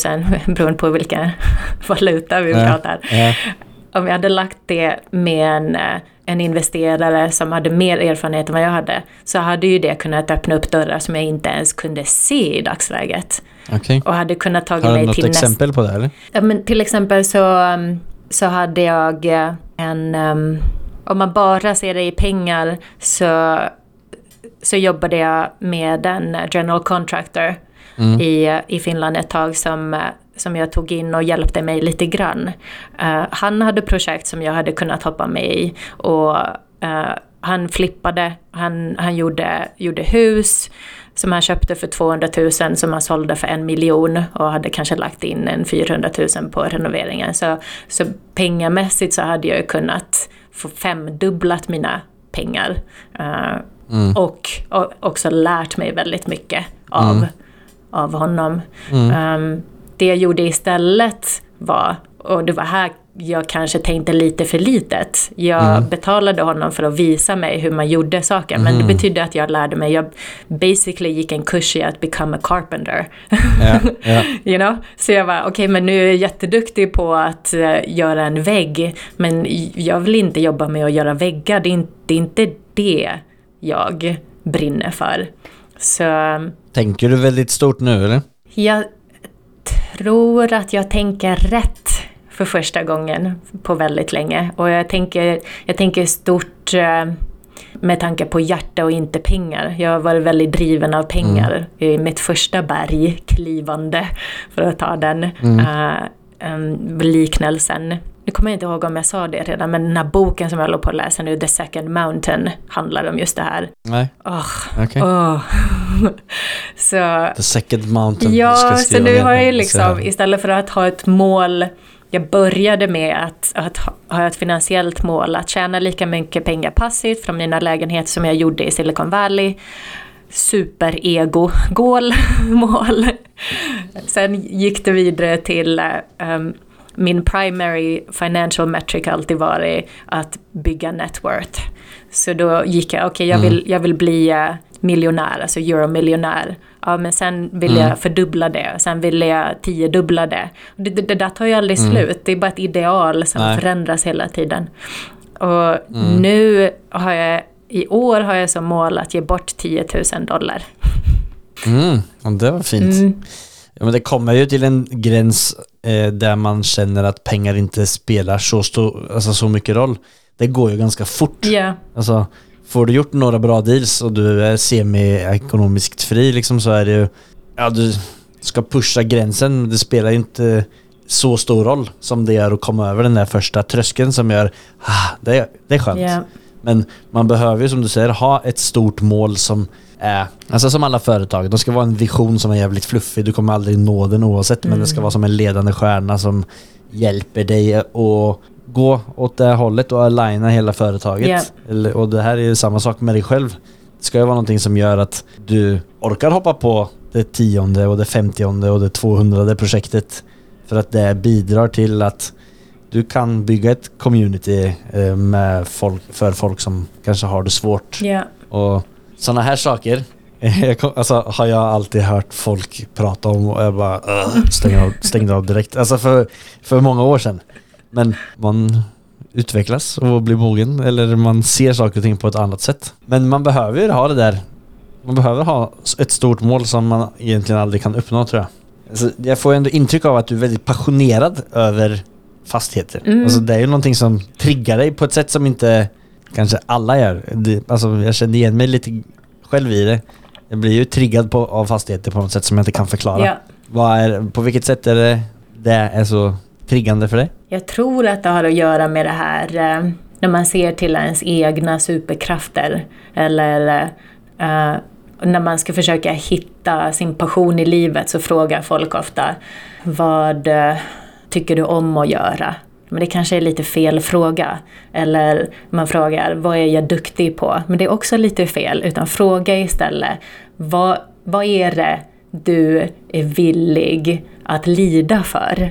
S2: beroende på vilken valuta vi
S4: Ja.
S2: pratar,
S4: Ja.
S2: om jag hade lagt det med en, eh, en investerare som hade mer erfarenhet än vad jag hade, så hade ju det kunnat öppna upp dörrar som jag inte ens kunde se i dagsläget.
S4: Okej.
S2: Och hade kunnat tagit
S4: Har du
S2: mig
S4: något
S2: till nästa...
S4: exempel på det eller?
S2: Ja, men till exempel så, um, så hade jag eh, en... um, om man bara ser det i pengar så, så jobbade jag med en general contractor i, i Finland ett tag som, eh, som jag tog in och hjälpte mig lite grann. Eh, han hade projekt som jag hade kunnat hoppa med i och eh, han flippade, han, han gjorde, gjorde hus som han köpte för 200 000 som han sålde för en miljon och hade kanske lagt in en 400 000 på renoveringen. Så, så pengamässigt så hade jag kunnat få femdubblat mina pengar. Eh, och, och också lärt mig väldigt mycket av, av honom. Um, det jag gjorde istället var, och det var här jag kanske tänkte lite för litet. Jag
S4: Mm.
S2: betalade honom för att visa mig hur man gjorde saker, men
S4: Mm.
S2: det betydde att jag lärde mig. Jag basically gick en kurs i att become a carpenter.
S4: Ja, ja.
S2: you know? Så jag var, okej men nu är jag jätteduktig på att eh, göra en vägg, men jag vill inte jobba med att göra väggar. Det är, inte, det är inte det jag brinner för. Så
S4: Tänker du väldigt stort nu eller?
S2: jag tror att jag tänker rätt för första gången på väldigt länge. Och jag tänker, jag tänker stort eh, med tanke på hjärta och inte pengar. Jag har varit väldigt driven av pengar i mitt första bergklivande, för att ta den eh, em, liknelsen. Nu kommer jag inte ihåg om jag sa det redan, men den här boken som jag håller på att läsa nu, The Second Mountain, handlar om just det här.
S4: Nej,
S2: Åh,
S4: okej.
S2: åh. Så
S4: The second mountain.
S2: Ja, så nu har jag ju liksom, istället för att ha ett mål, jag började med att, att ha- ett finansiellt mål, att tjäna lika mycket pengar passivt från mina lägenheter som jag gjorde i Silicon Valley. Super-ego-mål. mål. Sen gick det vidare till um, min primary financial metric alltid varit att bygga net worth. Så då gick jag, okej jag, vill, jag vill bli eh, miljonär, alltså euromiljonär. Ja men sen vill jag fördubbla det, sen vill jag tiodubbla det. Det, det, det där tar ju aldrig slut, det är bara ett ideal som
S4: Nej.
S2: förändras hela tiden. Och nu har jag, i år har jag som mål att ge bort 10 000 dollar.
S4: Mm, ja, det var fint.
S2: Mm.
S4: Ja, men det kommer ju till en gräns eh, där man känner att pengar inte spelar så, stor, alltså så mycket roll. Det går ju ganska fort.
S2: Ja,
S4: Alltså, får du gjort några bra deals och du är semi-ekonomiskt fri liksom så är det ju, ja du ska pusha gränsen. Det spelar ju inte så stor roll som det gör att komma över den där första tröskeln som gör, ah, det, det är skönt.
S2: ja,
S4: Men man behöver ju som du säger ha ett stort mål som är, alltså som alla företag, de ska vara en vision som är jävligt fluffig. Du kommer aldrig nå den oavsett, men det ska vara som en ledande stjärna som hjälper dig att gå åt det här hållet och aligna hela företaget.
S2: Ja.
S4: Eller, och det här är ju samma sak med dig själv. Det ska ju vara någonting som gör att du orkar hoppa på det tionde och det femtionde och det tvåhundrade projektet. För att det bidrar till att du kan bygga ett community eh, med folk, för folk som kanske har det svårt.
S2: ja.
S4: Och sådana här saker alltså, har jag alltid hört folk prata om och jag bara stängde av, stängde av direkt. Alltså för, för många år sedan. Men man utvecklas och blir mogen eller man ser saker och ting på ett annat sätt. Men man behöver ha det där. Man behöver ha ett stort mål som man egentligen aldrig kan uppnå tror jag. Alltså, jag får ändå intryck av att du är väldigt passionerad över fastigheter.
S2: Mm.
S4: Alltså, det är ju någonting som triggar dig på ett sätt som inte kanske alla gör. Det, alltså, jag kände igen mig lite själv i det. Jag blir ju triggad på, av fastigheter på något sätt som jag inte kan förklara.
S2: ja.
S4: Vad är, på vilket sätt är det, det är så triggande för dig?
S2: Jag tror att det har att göra med det här eh, när man ser till ens egna superkrafter eller uh, när man ska försöka hitta sin passion i livet så frågar folk ofta vad tycker du om att göra? Men det kanske är lite fel fråga. Eller man frågar vad är jag duktig på? Men det är också lite fel, utan fråga istället vad, vad är det du är villig att lida för?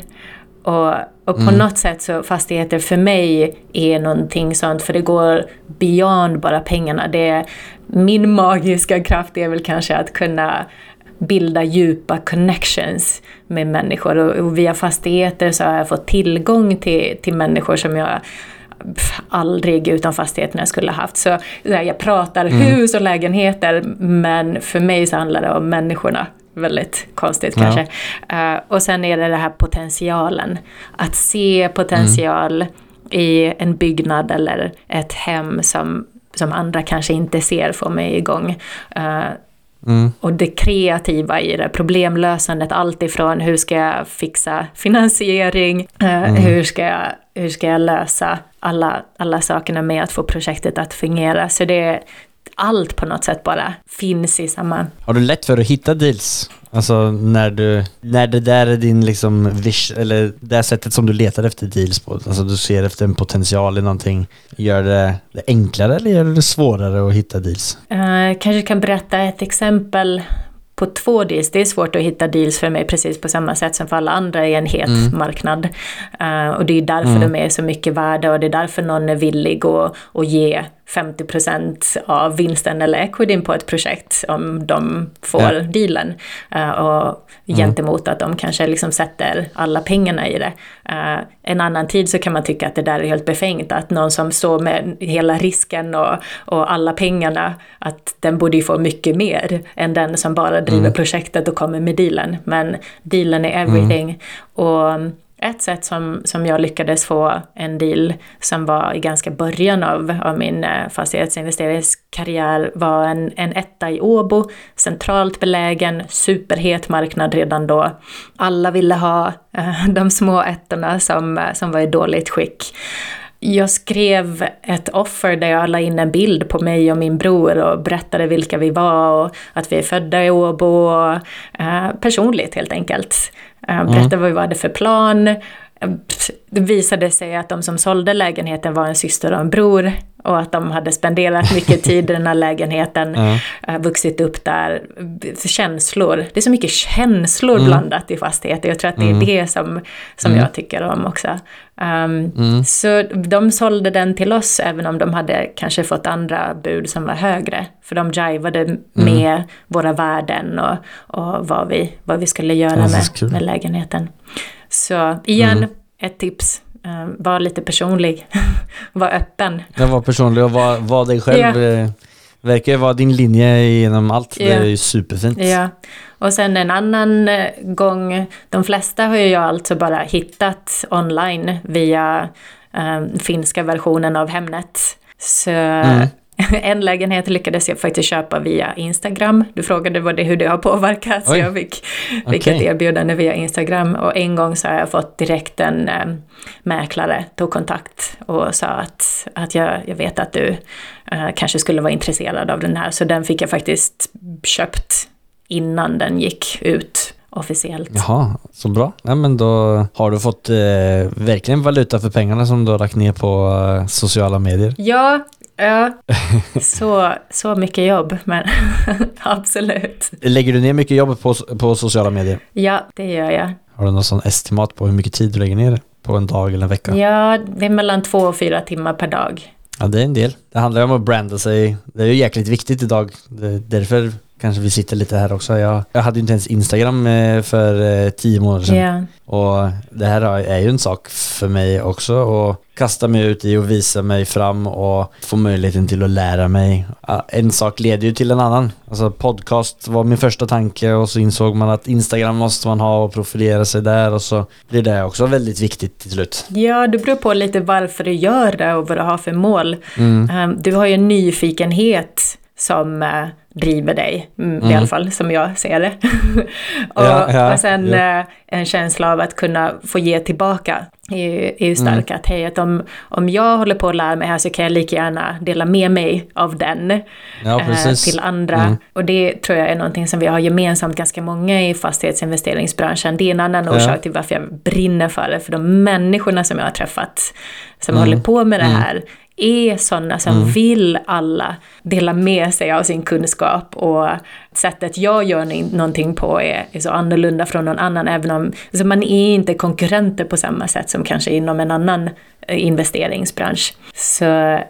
S2: Och, och på något sätt så fastigheter för mig är någonting sånt, för det går beyond bara pengarna. Det är, min magiska kraft är väl kanske att kunna bilda djupa connections med människor och, och via fastigheter så har jag fått tillgång till, till människor som jag aldrig utan fastigheterna skulle ha haft. Så, så här, jag pratar hus och lägenheter men för mig så handlar det om människorna. Väldigt konstigt kanske. Eh, och sen är det den här potentialen. Att se potential i en byggnad eller ett hem som, som andra kanske inte ser får mig igång. Eh,
S4: Mm.
S2: och det kreativa i det, problemlösandet, allt ifrån hur ska jag fixa finansiering, eh, hur, ska jag, hur ska jag lösa alla, alla sakerna med att få projektet att fungera. Så det allt på något sätt bara finns i samma...
S4: Har du lätt för att hitta deals? Alltså när du, när det där är din liksom vish, eller det sättet som du letar efter deals på, alltså du ser efter en potential i någonting, gör det, det enklare eller gör det svårare att hitta deals?
S2: Eh, kanske kan berätta ett exempel på två deals. Det är svårt att hitta deals för mig precis på samma sätt som för alla andra i en het
S4: Mm.
S2: marknad. Eh, och det är därför de är så mycket värda och det är därför någon är villig att, att ge 50% av vinsten eller equityn på ett projekt om de får
S4: Ja.
S2: dealen. Eh, och gentemot att de kanske liksom sätter alla pengarna i det. Eh, en annan tid så kan man tycka att det där är helt befängt, att någon som står med hela risken och, och alla pengarna, att den borde ju få mycket mer än den som bara driver projektet och kommer med dealen. Men dealen är everything. Och ett sätt som, som jag lyckades få en deal som var i ganska början av, av min eh, fastighetsinvesteringskarriär var en, en etta i Åbo, centralt belägen, superhet marknad redan då. Alla ville ha eh, de små ettorna som, eh, som var i dåligt skick. Jag skrev ett offer där jag la in en bild på mig och min bror och berättade vilka vi var och att vi är födda i Åbo. Och, eh, personligt helt enkelt. Eh, berättade vad vi hade för plan. Eh, Det visade sig att de som sålde lägenheten var en syster och en bror och att de hade spenderat mycket tid i den här lägenheten, eh, vuxit upp där. Känslor, det är så mycket känslor blandat i fastigheter. Jag tror att det är det som, som jag tycker om också. Um, Så de sålde den till oss även om de hade kanske fått andra bud som var högre. För de jivade med våra värden och, och vad, vi, vad vi skulle göra
S4: Ja,
S2: med, med lägenheten. Så igen, ett tips. Uh, var lite personlig. var öppen.
S4: Jag var personlig och var, var dig själv.
S2: Ja.
S4: Verkar ju vara din linje genom allt. Det
S2: Ja.
S4: är ju superfint.
S2: Ja. Och sen en annan eh, gång, de flesta har ju jag alltså bara hittat online via eh, finska versionen av Hemnet. Så en lägenhet lyckades jag faktiskt köpa via Instagram. Du frågade vad det, hur det har påverkat, så jag fick, fick
S4: Okej.
S2: ett erbjudande via Instagram. Och en gång så har jag fått direkt en eh, mäklare tog kontakt och sa att, att jag, jag vet att du eh, kanske skulle vara intresserad av den här. Så den fick jag faktiskt köpt innan den gick ut officiellt.
S4: Jaha, så bra. Ja, men då har du fått eh, verkligen valuta för pengarna som du har lagt ner på eh, sociala medier.
S2: Ja, ja. Så, så mycket jobb, men absolut.
S4: Lägger du ner mycket jobb på, på sociala medier?
S2: Ja, det gör jag.
S4: Har du någon sån estimat på hur mycket tid du lägger ner på en dag eller en vecka?
S2: Ja, det är mellan två och fyra timmar per dag.
S4: Ja, det är en del. Det handlar ju om att branda sig. Det är ju jäkligt viktigt idag. Det är därför kanske vi sitter lite här också. Jag, jag hade ju inte ens Instagram eh, för eh, tio månader sedan.
S2: Ja.
S4: Och det här är ju en sak för mig också att kasta mig ut i och visa mig fram och få möjligheten till att lära mig. En sak leder ju till en annan. Alltså podcast var min första tanke och så insåg man att Instagram måste man ha och profilera sig där och så blir det också väldigt viktigt till slut.
S2: Ja, det beror på lite varför du gör det och vad du har för mål.
S4: Mm.
S2: Um, Du har ju en nyfikenhet som eh, driver dig, mm, i alla fall som jag ser det. och,
S4: Ja, ja,
S2: och sen
S4: ja.
S2: eh, en känsla av att kunna få ge tillbaka är ju, stark.
S4: Mm.
S2: Att, hej, att om, om jag håller på att lära mig här så kan jag lika gärna dela med mig av den
S4: Ja,
S2: eh, till andra.
S4: Mm.
S2: Och det tror jag är någonting som vi har gemensamt ganska många i fastighetsinvesteringsbranschen. Det är en annan orsak till varför jag brinner för det. För de människorna som jag har träffat som
S4: Mm.
S2: håller på med det här är sådana som vill alla dela med sig av sin kunskap och sättet jag gör någonting på är, är så annorlunda från någon annan även om alltså man är inte konkurrenter på samma sätt som kanske inom en annan eh, investeringsbransch. Så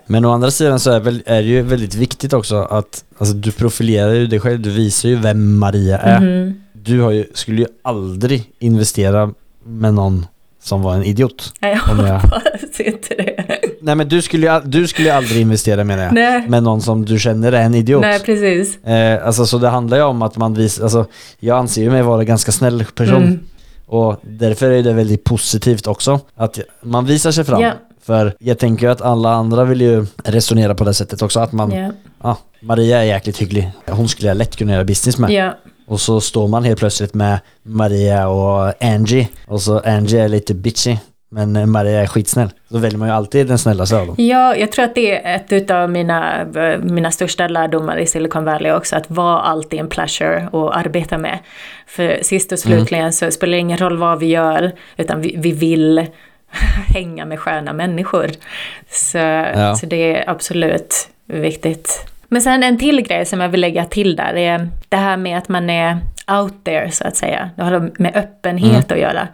S4: Men å andra sidan så är, väl, är det ju väldigt viktigt också att alltså, du profilerar ju dig själv, du visar ju vem Maria är.
S2: mhm.
S4: Du har ju, skulle ju aldrig investera med någon som var en idiot.
S2: jag
S4: Om jag-
S2: hoppas inte det.
S4: Nej men du skulle ju, du skulle aldrig investera menar jag.
S2: Nej.
S4: Med någon som du känner är en idiot.
S2: Nej, precis.
S4: Eh, alltså så det handlar ju om att man visar, alltså jag anser ju mig vara en ganska snäll person.
S2: Mm.
S4: Och därför är det väldigt positivt också. Att man visar sig fram.
S2: Ja.
S4: För jag tänker ju att alla andra vill ju resonera på det sättet också. Att man, ja.
S2: Ja.
S4: Maria är jäkligt hygglig. Hon skulle jag lätt kunna göra business med.
S2: Ja.
S4: Och så står man helt plötsligt med Maria och Angie. Och så Angie är lite bitchy. Men Maria är skitsnäll. Då väljer man ju alltid den snällaste av dem.
S2: Ja, jag tror att det är ett av mina, mina största lärdomar i Silicon Valley också, att vara alltid en pleasure att arbeta med. För sist och slutligen så spelar det ingen roll vad vi gör, utan vi, vi vill hänga med sköna människor. Så, så det är absolut viktigt. Men sen en till grej som jag vill lägga till där är det här med att man är out there så att säga. Det har med öppenhet att göra.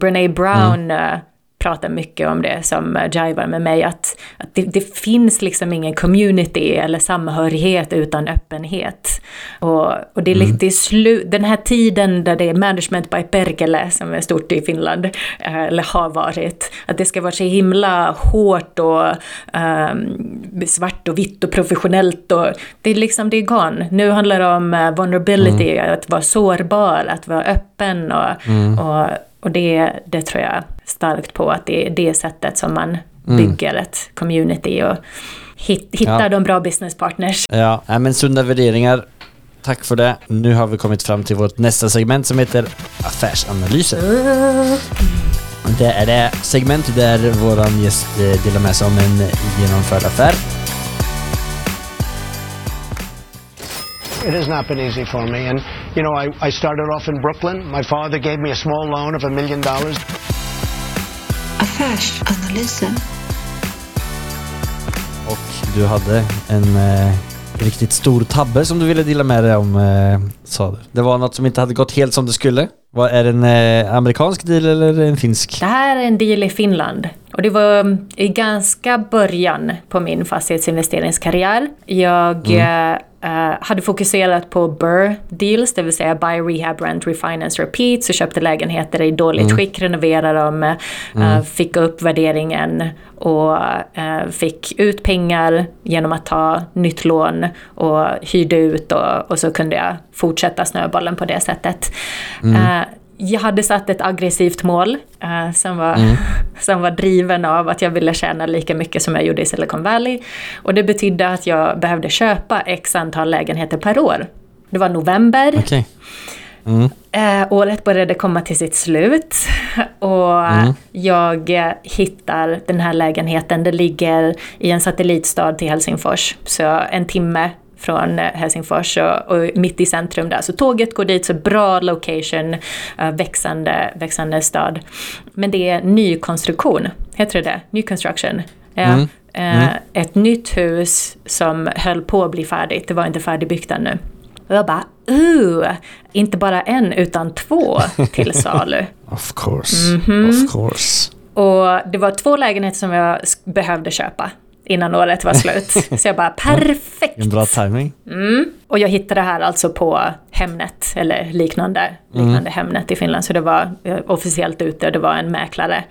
S2: Brené Brown eh, pratar mycket om det som eh, jivar med mig, att, att det, det, finns liksom ingen community eller samhörighet utan öppenhet. Och, och det är lite i slu, den här tiden där det är management by perkele som är stort i Finland, eh, eller har varit, att det ska vara så himla hårt och um, svart och vitt och professionellt och det är liksom, det är gone. Nu handlar det om uh, vulnerability, mm. att vara sårbar, att vara öppen och, mm. och och det, det tror jag starkt på, att det är det sättet som man mm. bygger mm. ett community och hittar ja. de bra business partners.
S4: Ja, men sunda värderingar. Tack för det. Nu har vi kommit fram till vårt nästa segment som heter affärsanalyser. Mm. Det är det segment där våran gäst eh, delar med sig om en genomförd affär.
S5: It has not been easy for me. And, you know, I, I started off in Brooklyn. My father gave me a small loan of a million dollars.
S6: Affärsanalysen.
S4: Och du hade en eh, riktigt stor tabbe som du ville dela med dig om, eh, sa du. Det var något som inte hade gått helt som det skulle. Var, är det en eh, amerikansk deal eller en finsk?
S2: Det här är en deal i Finland. Och det var i ganska början på min fastighetsinvesteringskarriär. Jag mm. Uh, hade fokuserat på BUR deals, det vill säga Buy, Rehab, Rent, Refinance, Repeat, så köpte lägenheter i dåligt mm. skick, renoverade dem, uh, mm. fick upp värderingen och uh, fick ut pengar genom att ta nytt lån och hyrde ut och, och så kunde jag fortsätta snöbollen på det sättet. Mm jag hade satt ett aggressivt mål uh, som, var, mm. som var driven av att jag ville tjäna lika mycket som jag gjorde i Silicon Valley. Och det betydde att jag behövde köpa x antal lägenheter per år. Det var november.
S4: Okay. Mm.
S2: Uh, året började komma till sitt slut och mm. jag hittar den här lägenheten. Det ligger i en satellitstad till Helsingfors, så en timme från eh, Helsingfors och, och, mitt i centrum där. Så tåget går dit, så bra location, uh, växande, växande stad. Men det är nykonstruktion, heter det? Ny construction. Mm. Uh, mm. Ett nytt hus som höll på att bli färdigt, det var inte färdigbyggt ännu. Och jag bara, uh, inte bara en utan två till salu.
S4: of course, mm -hmm. of course.
S2: Och det var två lägenheter som jag behövde köpa innan året var slut. Så jag bara, perfekt!
S4: En bra timing.
S2: Mm. Och jag hittade det här alltså på Hemnet, eller liknande, liknande mm. Hemnet i Finland. Så det var eh, officiellt ute, det var en mäklare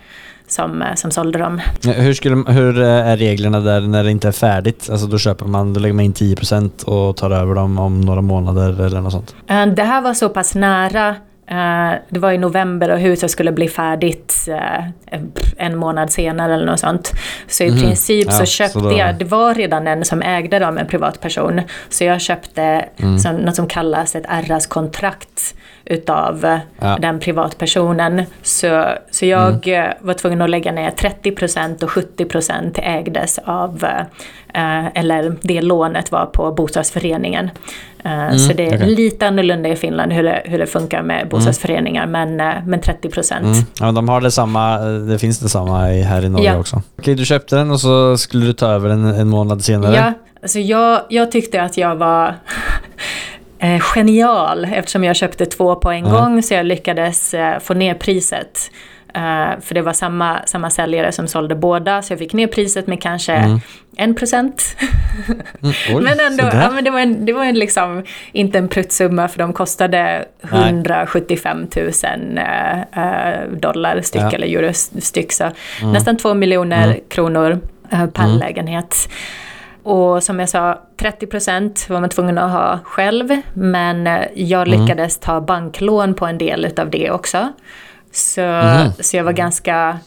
S2: som, eh, som sålde dem.
S4: Hur, skulle, hur eh, är reglerna där när det inte är färdigt? Alltså då köper man, då lägger man in 10% och tar över dem om några månader eller något sånt?
S2: Det här var så pass nära det var i november och huset skulle bli färdigt uh, en månad senare eller något sånt. Så i mm. princip ja, så köpte så jag, det var redan en som ägde dem, en privatperson. Så jag köpte mm. som, något som kallas ett RS-kontrakt utav ja. den privatpersonen. Så, så jag mm. var tvungen att lägga ner 30% och 70% ägdes av, uh, eller det lånet var på bostadsföreningen. Eh, mm, så det är okay. lite annorlunda i Finland hur det, hur det funkar med mm. bostadsföreningar, mm. men, eh, men 30 procent.
S4: Ja, de har det samma, det finns det samma här i Norge ja. också. Okej, du köpte den och så skulle du ta över den en månad senare.
S2: Ja, alltså jag, jag tyckte att jag var eh, genial eftersom jag köpte två på en gång så jag lyckades få ner priset. Uh, för det var samma, samma säljare som sålde båda, så jag fick ner priset med kanske mm. en procent. Mm, men ändå, ja, men det var, en, det var en liksom, inte en pruttsumma för de kostade 175 000 uh, dollar styck ja. eller euro styck. Så mm. nästan två miljoner mm. kronor uh, per mm. lägenhet. Och som jag sa, 30 procent var man tvungen att ha själv, men jag mm. lyckades ta banklån på en del av det också. Så, mm. så jag var ganska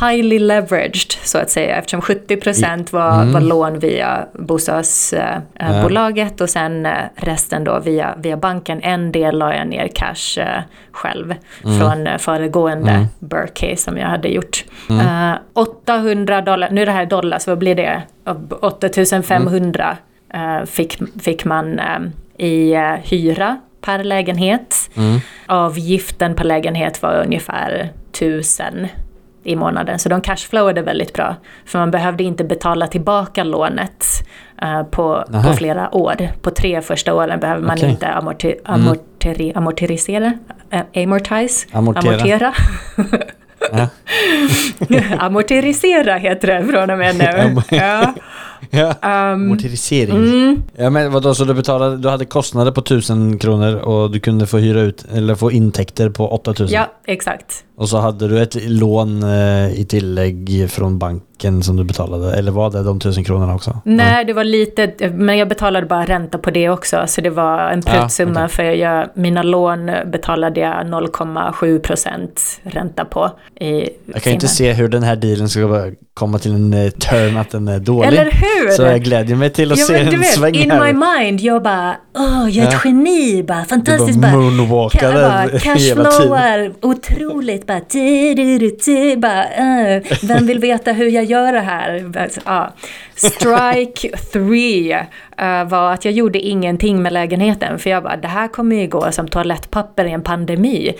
S2: highly leveraged så att säga eftersom 70% var, mm. var lån via bostadsbolaget äh, och sen äh, resten då via, via banken. En del la jag ner cash äh, själv mm. från föregående mm. Burke som jag hade gjort. Mm. 800 dollar, nu är det här dollar så vad blir det? 8500 mm. fick, fick man i hyra per lägenhet. Mm. Avgiften per lägenhet var ungefär tusen i månaden. Så de cashflowade väldigt bra. För man behövde inte betala tillbaka lånet eh, på, på flera år. På tre första åren behöver man
S4: Okej.
S2: inte amorti amorteri amorterisera, eh, amortize,
S4: Amortera.
S2: amortera.
S4: Ja.
S2: Amorterisera heter det från och med nu. Ja.
S4: Ja.
S2: Um,
S4: Amortisering.
S2: mm,
S4: Ja men vadå, så du betalade, du hade kostnader på 1000 kronor och du kunde få hyra ut, eller få intäkter på 8000?
S2: ja, exakt.
S4: Och så hade du ett lån eh, i tillägg från banken som du betalade, eller var det de 1000 kronorna också?
S2: Nej, det var lite, men jag betalade bara ränta på det också, så det var en
S4: Ja,
S2: pruttsumma
S4: okej.
S2: för jag, mina lån betalade jag 0,7 procent ränta på. I
S4: Jag kan ju inte se hur den här dealen ska komma till en eh, turn att den är dålig.
S2: Hur?
S4: Så jag glädjer mig till att
S2: Ja,
S4: se en
S2: vet,
S4: sväng
S2: in
S4: här.
S2: my mind, jag bara, åh, jag är ett
S4: Ja.
S2: geni, bara fantastiskt.
S4: bara
S2: Ka- bara cashflowar, otroligt. Bara, du, du, du, du, bara uh, vem vill veta hur jag gör det här? Ja. Strike three eh, var att jag gjorde ingenting med lägenheten. För jag bara, det här kommer ju gå som toalettpapper i en pandemi.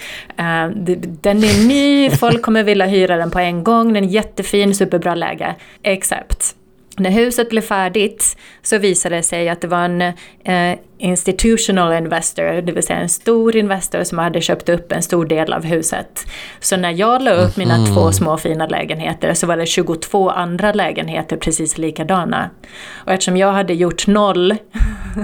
S2: Det- den är ny, folk kommer vilja hyra den på en gång. Den är jättefin, superbra läge. Except när huset blev färdigt så visade det sig att det var en eh, institutional investor, det vill säga en stor investor som hade köpt upp en stor del av huset. Så när jag la upp mina två små fina lägenheter så var det 22 andra lägenheter precis likadana. Och eftersom jag hade gjort noll,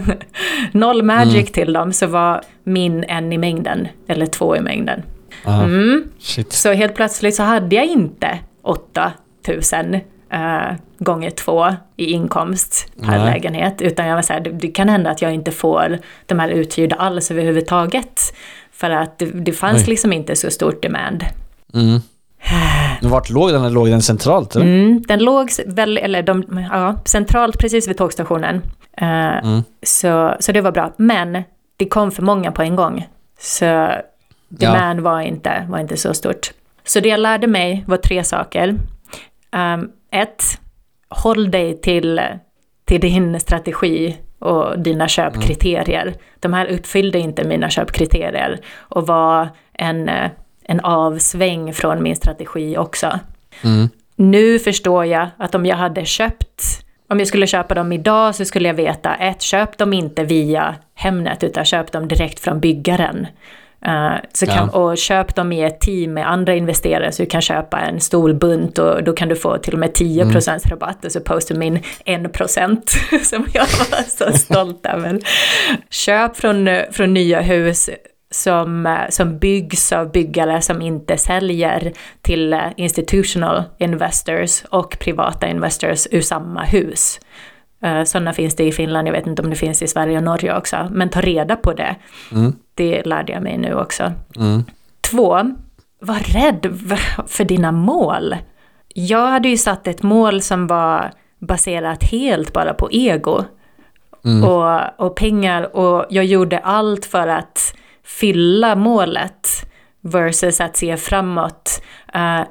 S2: noll magic till dem så var min en i mängden, eller två i mängden.
S4: Aha.
S2: Mm. Så helt plötsligt så hade jag inte 8000 eh, gånger två i inkomst per
S4: Nej.
S2: lägenhet. Utan jag var så här, det, det kan hända att jag inte får de här uthyrda alls överhuvudtaget. För att det, det fanns
S4: Oj.
S2: liksom inte så stort demand.
S4: Mm. Vart låg den? Låg den centralt? Eller?
S2: Mm, den låg väl, eller de, ja, centralt precis vid tågstationen. Eh,
S4: Mm.
S2: så, så det var bra. Men det kom för många på en gång. Så demand var, inte, var inte så stort. Så det jag lärde mig var tre saker. Um, ett, håll dig till, till din strategi och dina köpkriterier. De här uppfyllde inte mina köpkriterier och var en, en avsväng från min strategi också.
S4: Mm.
S2: Nu förstår jag att om jag hade köpt, om jag skulle köpa dem idag så skulle jag veta ett, köp dem inte via Hemnet utan köp dem direkt från byggaren. Eh, så kan, Och köp dem i ett team med andra investerare så du kan köpa en stor bunt och då kan du få till och med 10% rabatt as opposed to min 1% som jag var så stolt över. Köp från, från nya hus som, som byggs av byggare som inte säljer till institutional investors och privata investors ur samma hus. Eh, Sådana finns det i Finland, jag vet inte om det finns i Sverige och Norge också. Men ta reda på det.
S4: Mm.
S2: Det lärde jag mig nu också.
S4: Mm.
S2: Två, var rädd för dina mål. Jag hade ju satt ett mål som var baserat helt bara på ego och, och pengar och jag gjorde allt för att fylla målet versus att se framåt. Uh,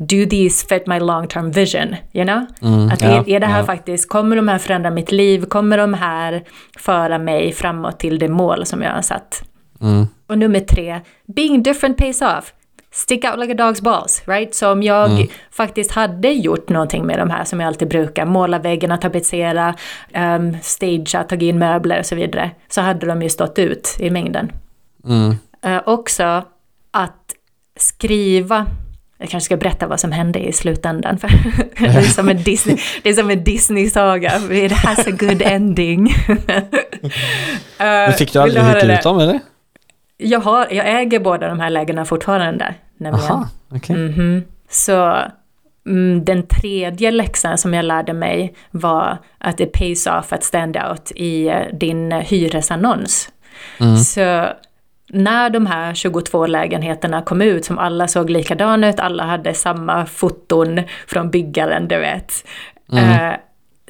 S2: do these fit my long term vision? You know? att
S4: ja,
S2: är, det här
S4: ja.
S2: faktiskt, kommer de här förändra mitt liv? Kommer de här föra mig framåt till det mål som jag har satt?
S4: Mm.
S2: Och nummer tre, being different pays off. Stick out like a dog's balls, right? Så om jag faktiskt hade gjort någonting med de här som jag alltid brukar, måla väggarna, tapetsera, um, stagea, tagit in möbler och så vidare, så hade de ju stått ut i mängden.
S4: Mm.
S2: Eh, också att skriva, jag kanske ska berätta vad som hände i slutändan, för det är som en Disney, det är som en Disney-saga, it has a good ending.
S4: Men fick du
S2: Eh,
S4: aldrig
S2: det?
S4: ut dem eller?
S2: Jag, har, jag äger båda de här lägena fortfarande. Nämligen.
S4: Aha, okej.
S2: Mhm. Så mm, den tredje läxan som jag lärde mig var att det pays off att stand out i eh, din hyresannons. Så när de här 22 lägenheterna kom ut som alla såg likadana ut, alla hade samma foton från byggaren, du vet. Eh,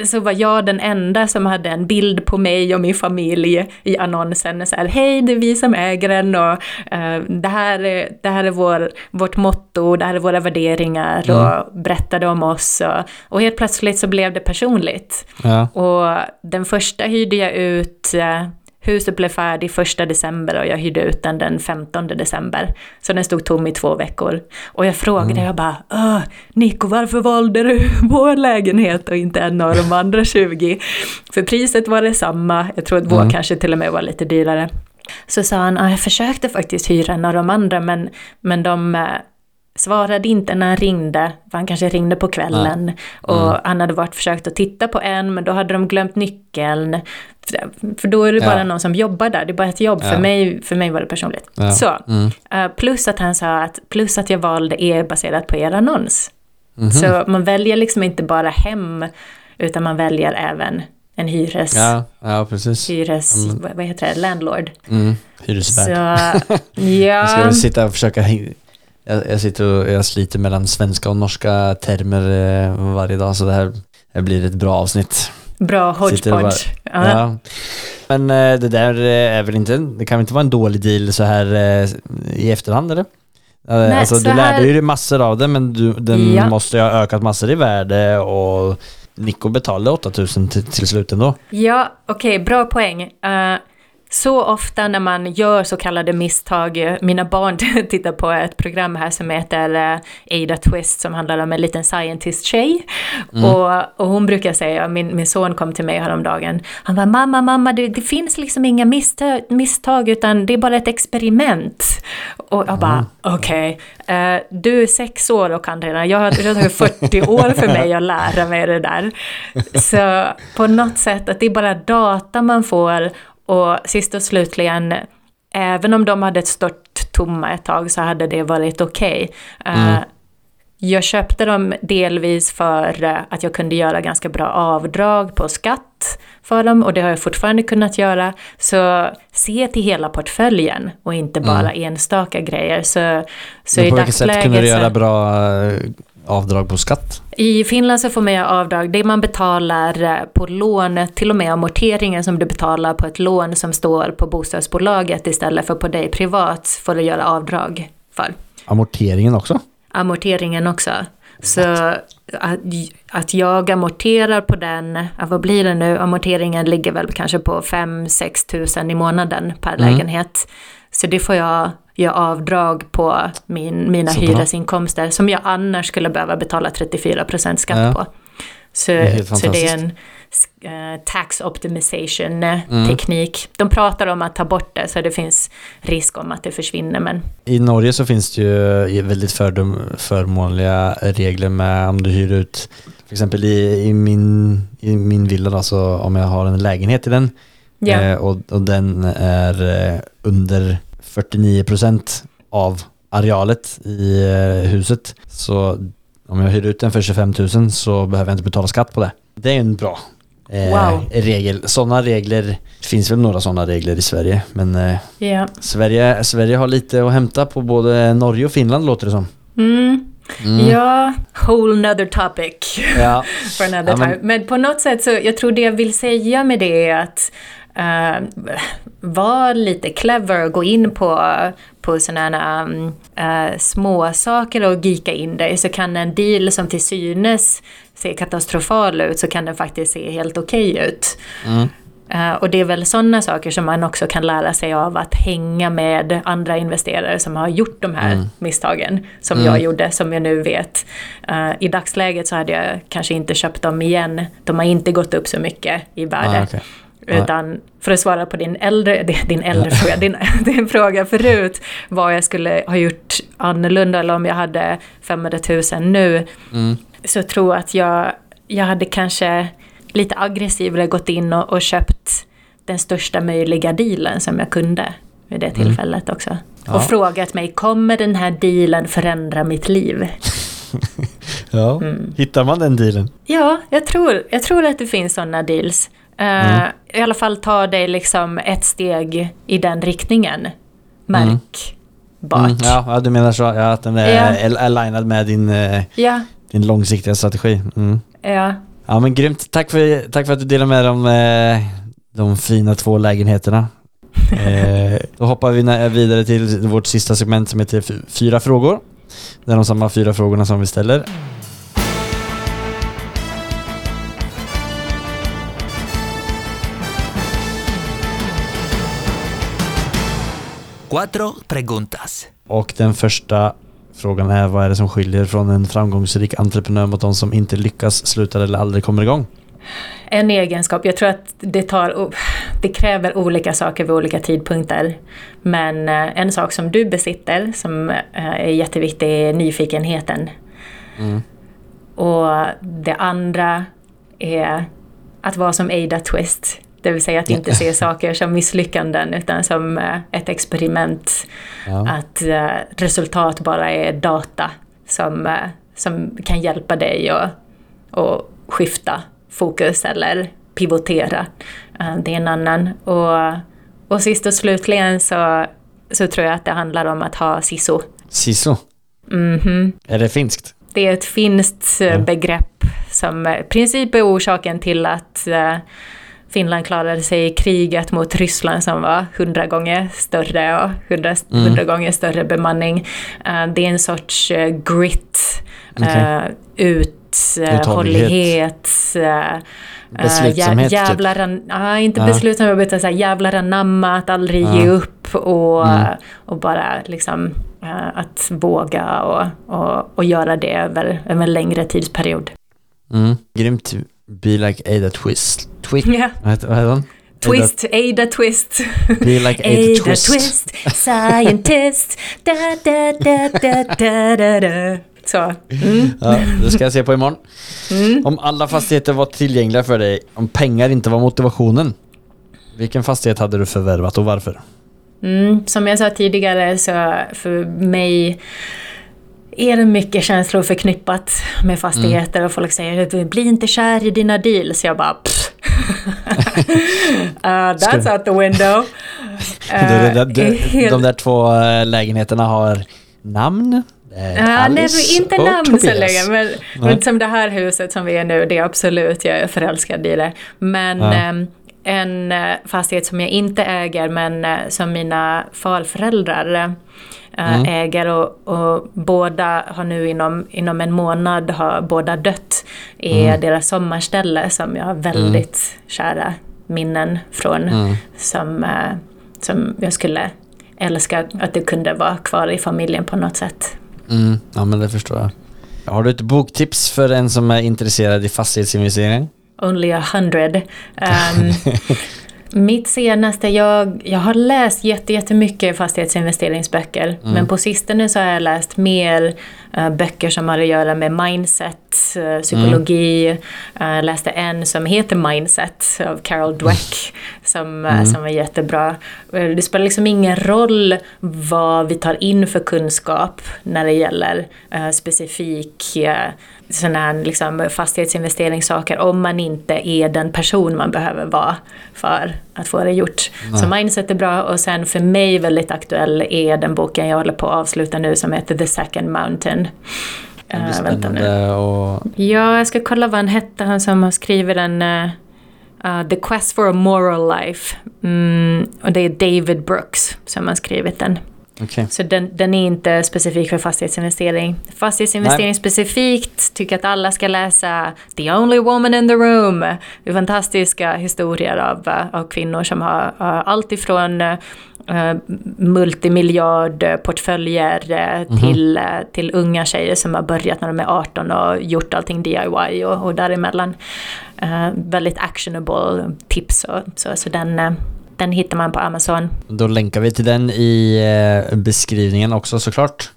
S2: så var jag den enda som hade en bild på mig och min familj i annonsen. Så här, hej, det är vi som äger den och eh, det här är, det här är vår, vårt motto, det här är våra värderingar och berättade om oss. Och, och helt plötsligt så blev det personligt.
S4: Ja.
S2: Och den första hyrde jag ut eh, huset blev färdigt första december och jag hyrde ut den den 15 december. Så den stod tom i två veckor. Och jag frågade,
S4: Mm.
S2: jag bara, Åh, Nico varför valde du vår lägenhet och inte en av de andra 20? För priset var detsamma, jag tror att vår
S4: Mm.
S2: kanske till och med var lite dyrare. Så sa han, "Ja, jag försökte faktiskt hyra en av de andra men, men de eh, svarade inte när han ringde, för han kanske ringde på kvällen. Och
S4: Mm.
S2: han hade varit försökt att titta på en, men då hade de glömt nyckeln. För- då är det bara
S4: Ja.
S2: någon som jobbar där, det är bara ett jobb.
S4: Ja.
S2: För, mig, för mig var det personligt.
S4: Ja.
S2: Så,
S4: Mm.
S2: eh, plus att han sa att, plus att jag valde er baserat på er annons.
S4: Mhm.
S2: Så man väljer liksom inte bara hem, utan man väljer även en hyres...
S4: Ja, ja precis.
S2: Hyres...
S4: Mm.
S2: Vad heter det? Landlord.
S4: Mm.
S2: Så,
S4: Hyresvärd. Jag ska
S2: ja...
S4: väl sitta och försöka jag, jag sitter och jag sliter mellan svenska och norska termer eh, varje dag så det här, blir ett bra avsnitt.
S2: Bra hodgepodge. Ja.
S4: Men eh, det där eh, är väl inte, det kan väl inte vara en dålig deal så här i efterhand eller? Eh, alltså
S2: så
S4: du lärde
S2: här-
S4: ju dig massor av det men du, den
S2: Ja.
S4: måste ju ha ökat massor i värde och Nico betalade 8000 till, till slut ändå.
S2: Ja, okej, bra poäng. Eh, så ofta när man gör så kallade misstag, mina barn tittar på ett program här som heter eh, Ada Twist som handlar om en liten scientist-tjej. Och, och hon brukar säga, min, min son kom till mig häromdagen, han var mamma, mamma, det, det finns liksom inga misstag, misstag utan det är bara ett experiment. Och jag bara, okej, eh, du är sex år och kan redan, jag har, det har tagit 40 år för mig att lära mig det där. Så på något sätt att det är bara data man får och sist och slutligen, även om de hade stått tomma ett tag så hade det varit okej. Eh, Jag köpte dem delvis för eh, att jag kunde göra ganska bra avdrag på skatt för dem och det har jag fortfarande kunnat göra. Så se till hela portföljen och inte bara enstaka grejer. Så, så
S4: Men på vilket sätt kunde du göra bra eh, avdrag på skatt?
S2: I Finland så får man göra avdrag, det man betalar eh, på lån, till och med amorteringen som du betalar på ett lån som står på bostadsbolaget istället för på dig privat får du göra avdrag för.
S4: Amorteringen också?
S2: Amorteringen också. Så att, att jag amorterar på den, vad blir det nu, amorteringen ligger väl kanske på 5-6 tusen i månaden per lägenhet. Så det får jag göra avdrag på min, mina
S4: Så bra.
S2: hyresinkomster som jag annars skulle behöva betala 34% skatt
S4: Ja.
S2: på. Så,
S4: helt
S2: så det är en eh, tax optimization eh, teknik. De pratar om att ta bort det så det finns risk om att det försvinner men
S4: I Norge så finns det ju väldigt fördom, förmånliga regler med om du hyr ut till exempel i, i, min, i min villa då, så om jag har en lägenhet i den
S2: ja.
S4: eh, och, och den är eh, under 49% av arealet i eh, huset så om jag hyr ut den för 25 000 så behöver jag inte betala skatt på det. Det är en bra eh,
S2: Wow.
S4: regel. Sådana regler, det finns väl några sådana regler i Sverige men eh,
S2: ja.
S4: Sverige, Sverige har lite att hämta på både Norge och Finland låter det som.
S2: Mm. Ja, whole nother topic
S4: Ja.
S2: for another
S4: Ja, men-
S2: time. Men på något sätt så, jag tror det jag vill säga med det är att uh, var lite clever och gå in på, på sådana uh, små saker och gika in dig så kan en deal som till synes ser katastrofal ut så kan den faktiskt se helt okej ut. Eh, och det är väl sådana saker som man också kan lära sig av att hänga med andra investerare som har gjort de här misstagen som jag gjorde, som jag nu vet. Eh, I dagsläget så hade jag kanske inte köpt dem igen. De har inte gått upp så mycket i värde.
S4: Ah, okej.
S2: Utan för att svara på din äldre, din äldre fråga, din, din fråga förut, vad jag skulle ha gjort annorlunda eller om jag hade 500 000 nu, så tror jag att jag, jag hade kanske lite aggressivare gått in och, och köpt den största möjliga dealen som jag kunde vid det tillfället också.
S4: Ja.
S2: Och frågat mig, kommer den här dealen förändra mitt liv?
S4: Ja.
S2: Mm.
S4: Hittar man den dealen?
S2: Ja, jag tror, jag tror att det finns sådana deals. Eh, I alla fall ta dig liksom ett steg i den riktningen. Märkbart.
S4: Mm, ja, ja, du menar så. Ja, att den är al- alignad med din,
S2: ja,
S4: din långsiktiga strategi. Mm.
S2: ja.
S4: Ja men grymt. Tack för, tack för att du delade med dig om eh, de fina två lägenheterna. Eh, då hoppar vi vidare till vårt sista segment som heter Fyra frågor. Det är de samma fyra frågorna som vi ställer.
S1: Cuatro preguntas.
S4: Och den första frågan är vad är det som skiljer från en framgångsrik entreprenör mot de som inte lyckas, slutar eller aldrig kommer igång?
S2: En egenskap, jag tror att det, tar, det kräver olika saker vid olika tidpunkter. Men eh, en sak som du besitter som eh, är jätteviktig är nyfikenheten.
S4: Mm.
S2: Och det andra är att vara som Ada Twist. Det vill säga att inte se saker som misslyckanden utan som eh, ett experiment.
S4: Ja.
S2: Att eh, resultat bara är data som, eh, som kan hjälpa dig att att skifta fokus eller pivotera. Det är en annan. Och, och sist och slutligen så, så tror jag att det handlar om att ha siso.
S4: Siso.
S2: Mhm.
S4: Är det finskt?
S2: Det är ett finskt eh, begrepp som i princip är orsaken till att Finland klarade sig i kriget mot Ryssland som var hundra gånger större och hundra, hundra gånger större bemanning. Eh, Det är en sorts eh, grit, eh, uthållighet, eh, eh,
S4: Beslutsamhet,
S2: jä-
S4: typ.
S2: jävlar, an- ja, inte
S4: Ja.
S2: beslutsamhet utan så här, jävlar anamma, att aldrig
S4: Ja.
S2: ge upp och,
S4: Mm.
S2: och bara liksom att våga och, och, och göra det över, över en längre tidsperiod.
S4: Mm. Grymt. Be like Ada Twist. Twist.
S2: Ja.
S4: Vad heter, hon?
S2: Twist, Ada Twist.
S4: Ada, be like Ada,
S2: Ada
S4: Twist.
S2: Twist, scientist. Da, da, da, da, da, da, da. Så. Mm.
S4: Ja, det ska jag se på imorgon. Om alla fastigheter var tillgängliga för dig, om pengar inte var motivationen. Vilken fastighet hade du förvärvat och varför?
S2: Mm, som jag sa tidigare så för mig är det mycket känslor förknippat med fastigheter och folk säger bli inte kär i dina deals. Jag bara pff. uh, that's out the window.
S4: Det- det- det-
S2: Uh,
S4: det-
S2: helt-
S4: De där två eh, lägenheterna har namn?
S2: Ja, nej, inte namn så länge. Men, men som det här huset som vi är nu, det är absolut, jag är förälskad i det. Men ehm, en eh, fastighet som jag inte äger, men som mina farföräldrar
S4: Mm.
S2: äger och, och båda har nu inom, inom en månad har båda dött, är
S4: Mm.
S2: deras sommarställe som jag har väldigt kära minnen från.
S4: Mm.
S2: Som, eh, som jag skulle älska att det kunde vara kvar i familjen på något sätt.
S4: Mm, ja men det förstår jag. Har du ett boktips för en som är intresserad i fastighetsinvestering?
S2: Only a hundred. Um, mitt senaste, jag, jag har läst jätte- jättemycket fastighetsinvesteringsböcker. Men på sistone så har jag läst mer eh, böcker som har att göra med mindset, eh, psykologi. Jag läste en som heter Mindset av Carol Dweck som, eh, som var jättebra. Eh, Det spelar liksom ingen roll vad vi tar in för kunskap när det gäller specifik sådana här liksom, fastighetsinvesteringssaker om man inte är den person man behöver vara för att få det gjort. Så mindset är bra och sen för mig väldigt aktuell är den boken jag håller på att avsluta nu som heter The Second Mountain. Eh, vänta nu.
S4: och...
S2: Ja, jag ska kolla vad han hette, han som har skrivit den. eh, The Quest for a Moral Life. Mm, och det är David Brooks som har skrivit den.
S4: Okej.
S2: Så den, den är inte specifik för fastighetsinvestering. Fastighetsinvestering
S4: Nej.
S2: specifikt tycker att alla ska läsa The Only Woman in the Room. Det är fantastiska historier av, eh, av kvinnor som har uh, allt ifrån uh, multimiljardportföljer uh, till, uh, till unga tjejer som har börjat när de är 18 och gjort allting DIY och, och däremellan. Uh, väldigt actionable tips och så, så den, den hittar man på Amazon.
S4: Då länkar vi till den i eh, beskrivningen också såklart.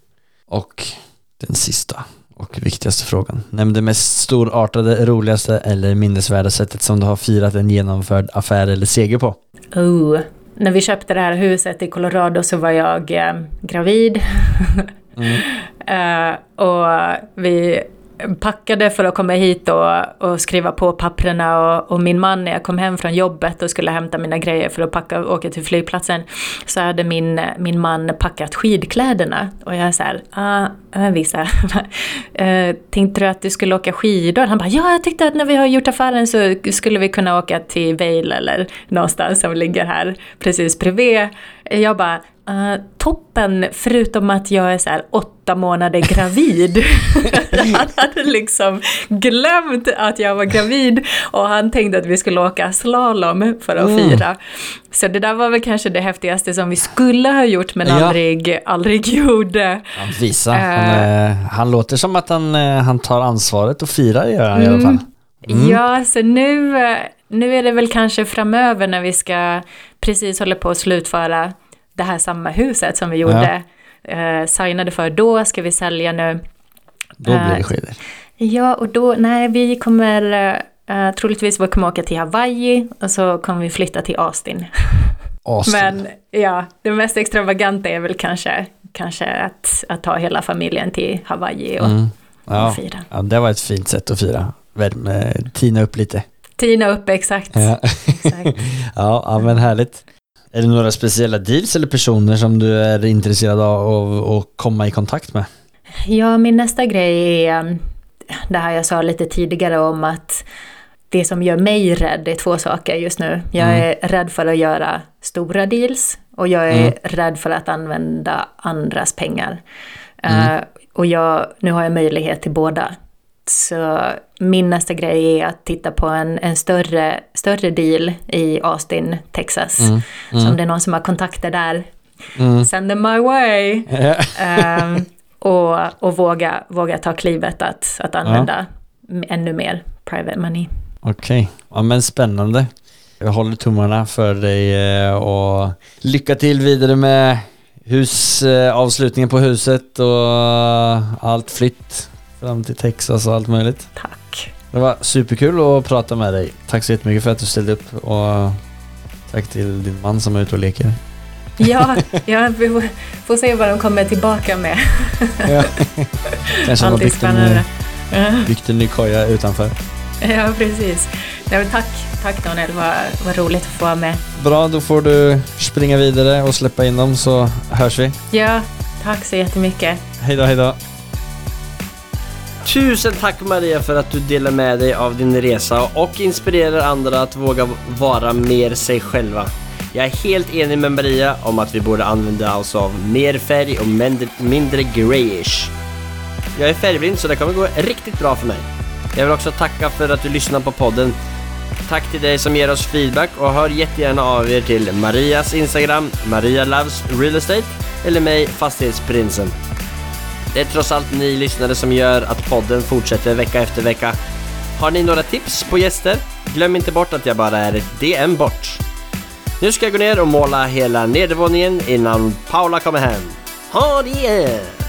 S4: Och den sista och viktigaste frågan. Nämn det mest storartade, roligaste eller minnesvärda sättet som du har firat en genomförd affär eller seger på.
S2: Oh. När vi köpte det här huset i Colorado så var jag eh, gravid. Eh, och vi packade för att komma hit och, och skriva på papperna och, och min man när jag kom hem från jobbet och skulle hämta mina grejer för att packa och åka till flygplatsen så hade min, min man packat skidkläderna och jag så här, ah, eh, visa. Eh, tänkte du att du skulle åka skidor? Han bara, ja jag tyckte att när vi har gjort affären så skulle vi kunna åka till Vail eller någonstans som ligger här precis bredvid. Jag bara, Uh, toppen, förutom att jag är så åtta månader gravid. han hade liksom glömt att jag var gravid och han tänkte att vi skulle åka slalom för att
S4: Mm.
S2: fira. Så det där var väl kanske det häftigaste som vi skulle ha gjort men
S4: Ja.
S2: aldrig, aldrig gjorde.
S4: Han visar. Han,
S2: Eh.
S4: eh, han låter som att han, han tar ansvaret och firar gör han i alla fall. Mm.
S2: Ja, så nu, nu är det väl kanske framöver när vi ska precis hålla på att slutföra det här samma huset som vi gjorde. Eh, signade för då, ska vi sälja nu.
S4: Då blir
S2: Eh,
S4: det skidor.
S2: Ja, och då, nej, vi kommer uh, troligtvis vi kommer åka till Hawaii och så kommer vi flytta till Austin.
S4: Austin.
S2: Men ja, det mest extravaganta är väl kanske, kanske att, att ta hela familjen till Hawaii och
S4: Mm. Ja.
S2: och fira.
S4: ja, det var ett fint sätt att fira. Värme, tina upp lite.
S2: Tina upp, exakt.
S4: Ja.
S2: exakt.
S4: ja, ja, men härligt. Är det några speciella deals eller personer som du är intresserad av att komma i kontakt med?
S2: Ja, min nästa grej är um, det här jag sa lite tidigare om att det som gör mig rädd är två saker just nu. Jag
S4: Mm.
S2: är rädd för att göra stora deals och jag är
S4: Mm.
S2: rädd för att använda andras pengar.
S4: Mm.
S2: Eh, och jag, nu har jag möjlighet till båda. Så min nästa grej är att titta på en, en större, större deal i Austin, Texas.
S4: Mm.
S2: Så om det är någon som har kontakter där,
S4: Mm.
S2: send them my way.
S4: Ja.
S2: Ehm, och och våga, våga ta klivet att, att använda m- ännu mer private money.
S4: Okej, ja men spännande. Jag håller tummarna för dig eh, och lycka till vidare med husavslutningen på huset och allt flytt fram till Texas och allt möjligt.
S2: Tack.
S4: Det var superkul att prata med dig. Tack så jättemycket för att du ställde upp och tack till din man som är ute och leker.
S2: Ja, ja vi får, se vad de kommer tillbaka med.
S4: Kanske han har
S2: Alltid
S4: byggt en,
S2: spännande.
S4: eh, byggt en ny koja utanför.
S2: Ja, precis. Ja, men tack, tack Daniel, vad, vad roligt att få vara med.
S4: Bra, då får du springa vidare och släppa in dem så hörs vi.
S2: Ja, tack så jättemycket.
S4: Hej då, hej då.
S3: Tusen tack Maria för att du delar med dig av din resa och inspirerar andra att våga vara mer sig själva. Jag är helt enig med Maria om att vi borde använda oss av mer färg och mindre, greyish. grayish. Jag är färgblind så det kommer gå riktigt bra för mig. Jag vill också tacka för att du lyssnar på podden. Tack till dig som ger oss feedback och hör jättegärna av er till Marias Instagram, Maria Loves Real Estate eller mig, Fastighetsprinsen. Det är trots allt ni lyssnare som gör att podden fortsätter vecka efter vecka. Har ni några tips på gäster? Glöm inte bort att jag bara är ett DM bort. Nu ska jag gå ner och måla hela nedervåningen innan Paula kommer hem. Ha det!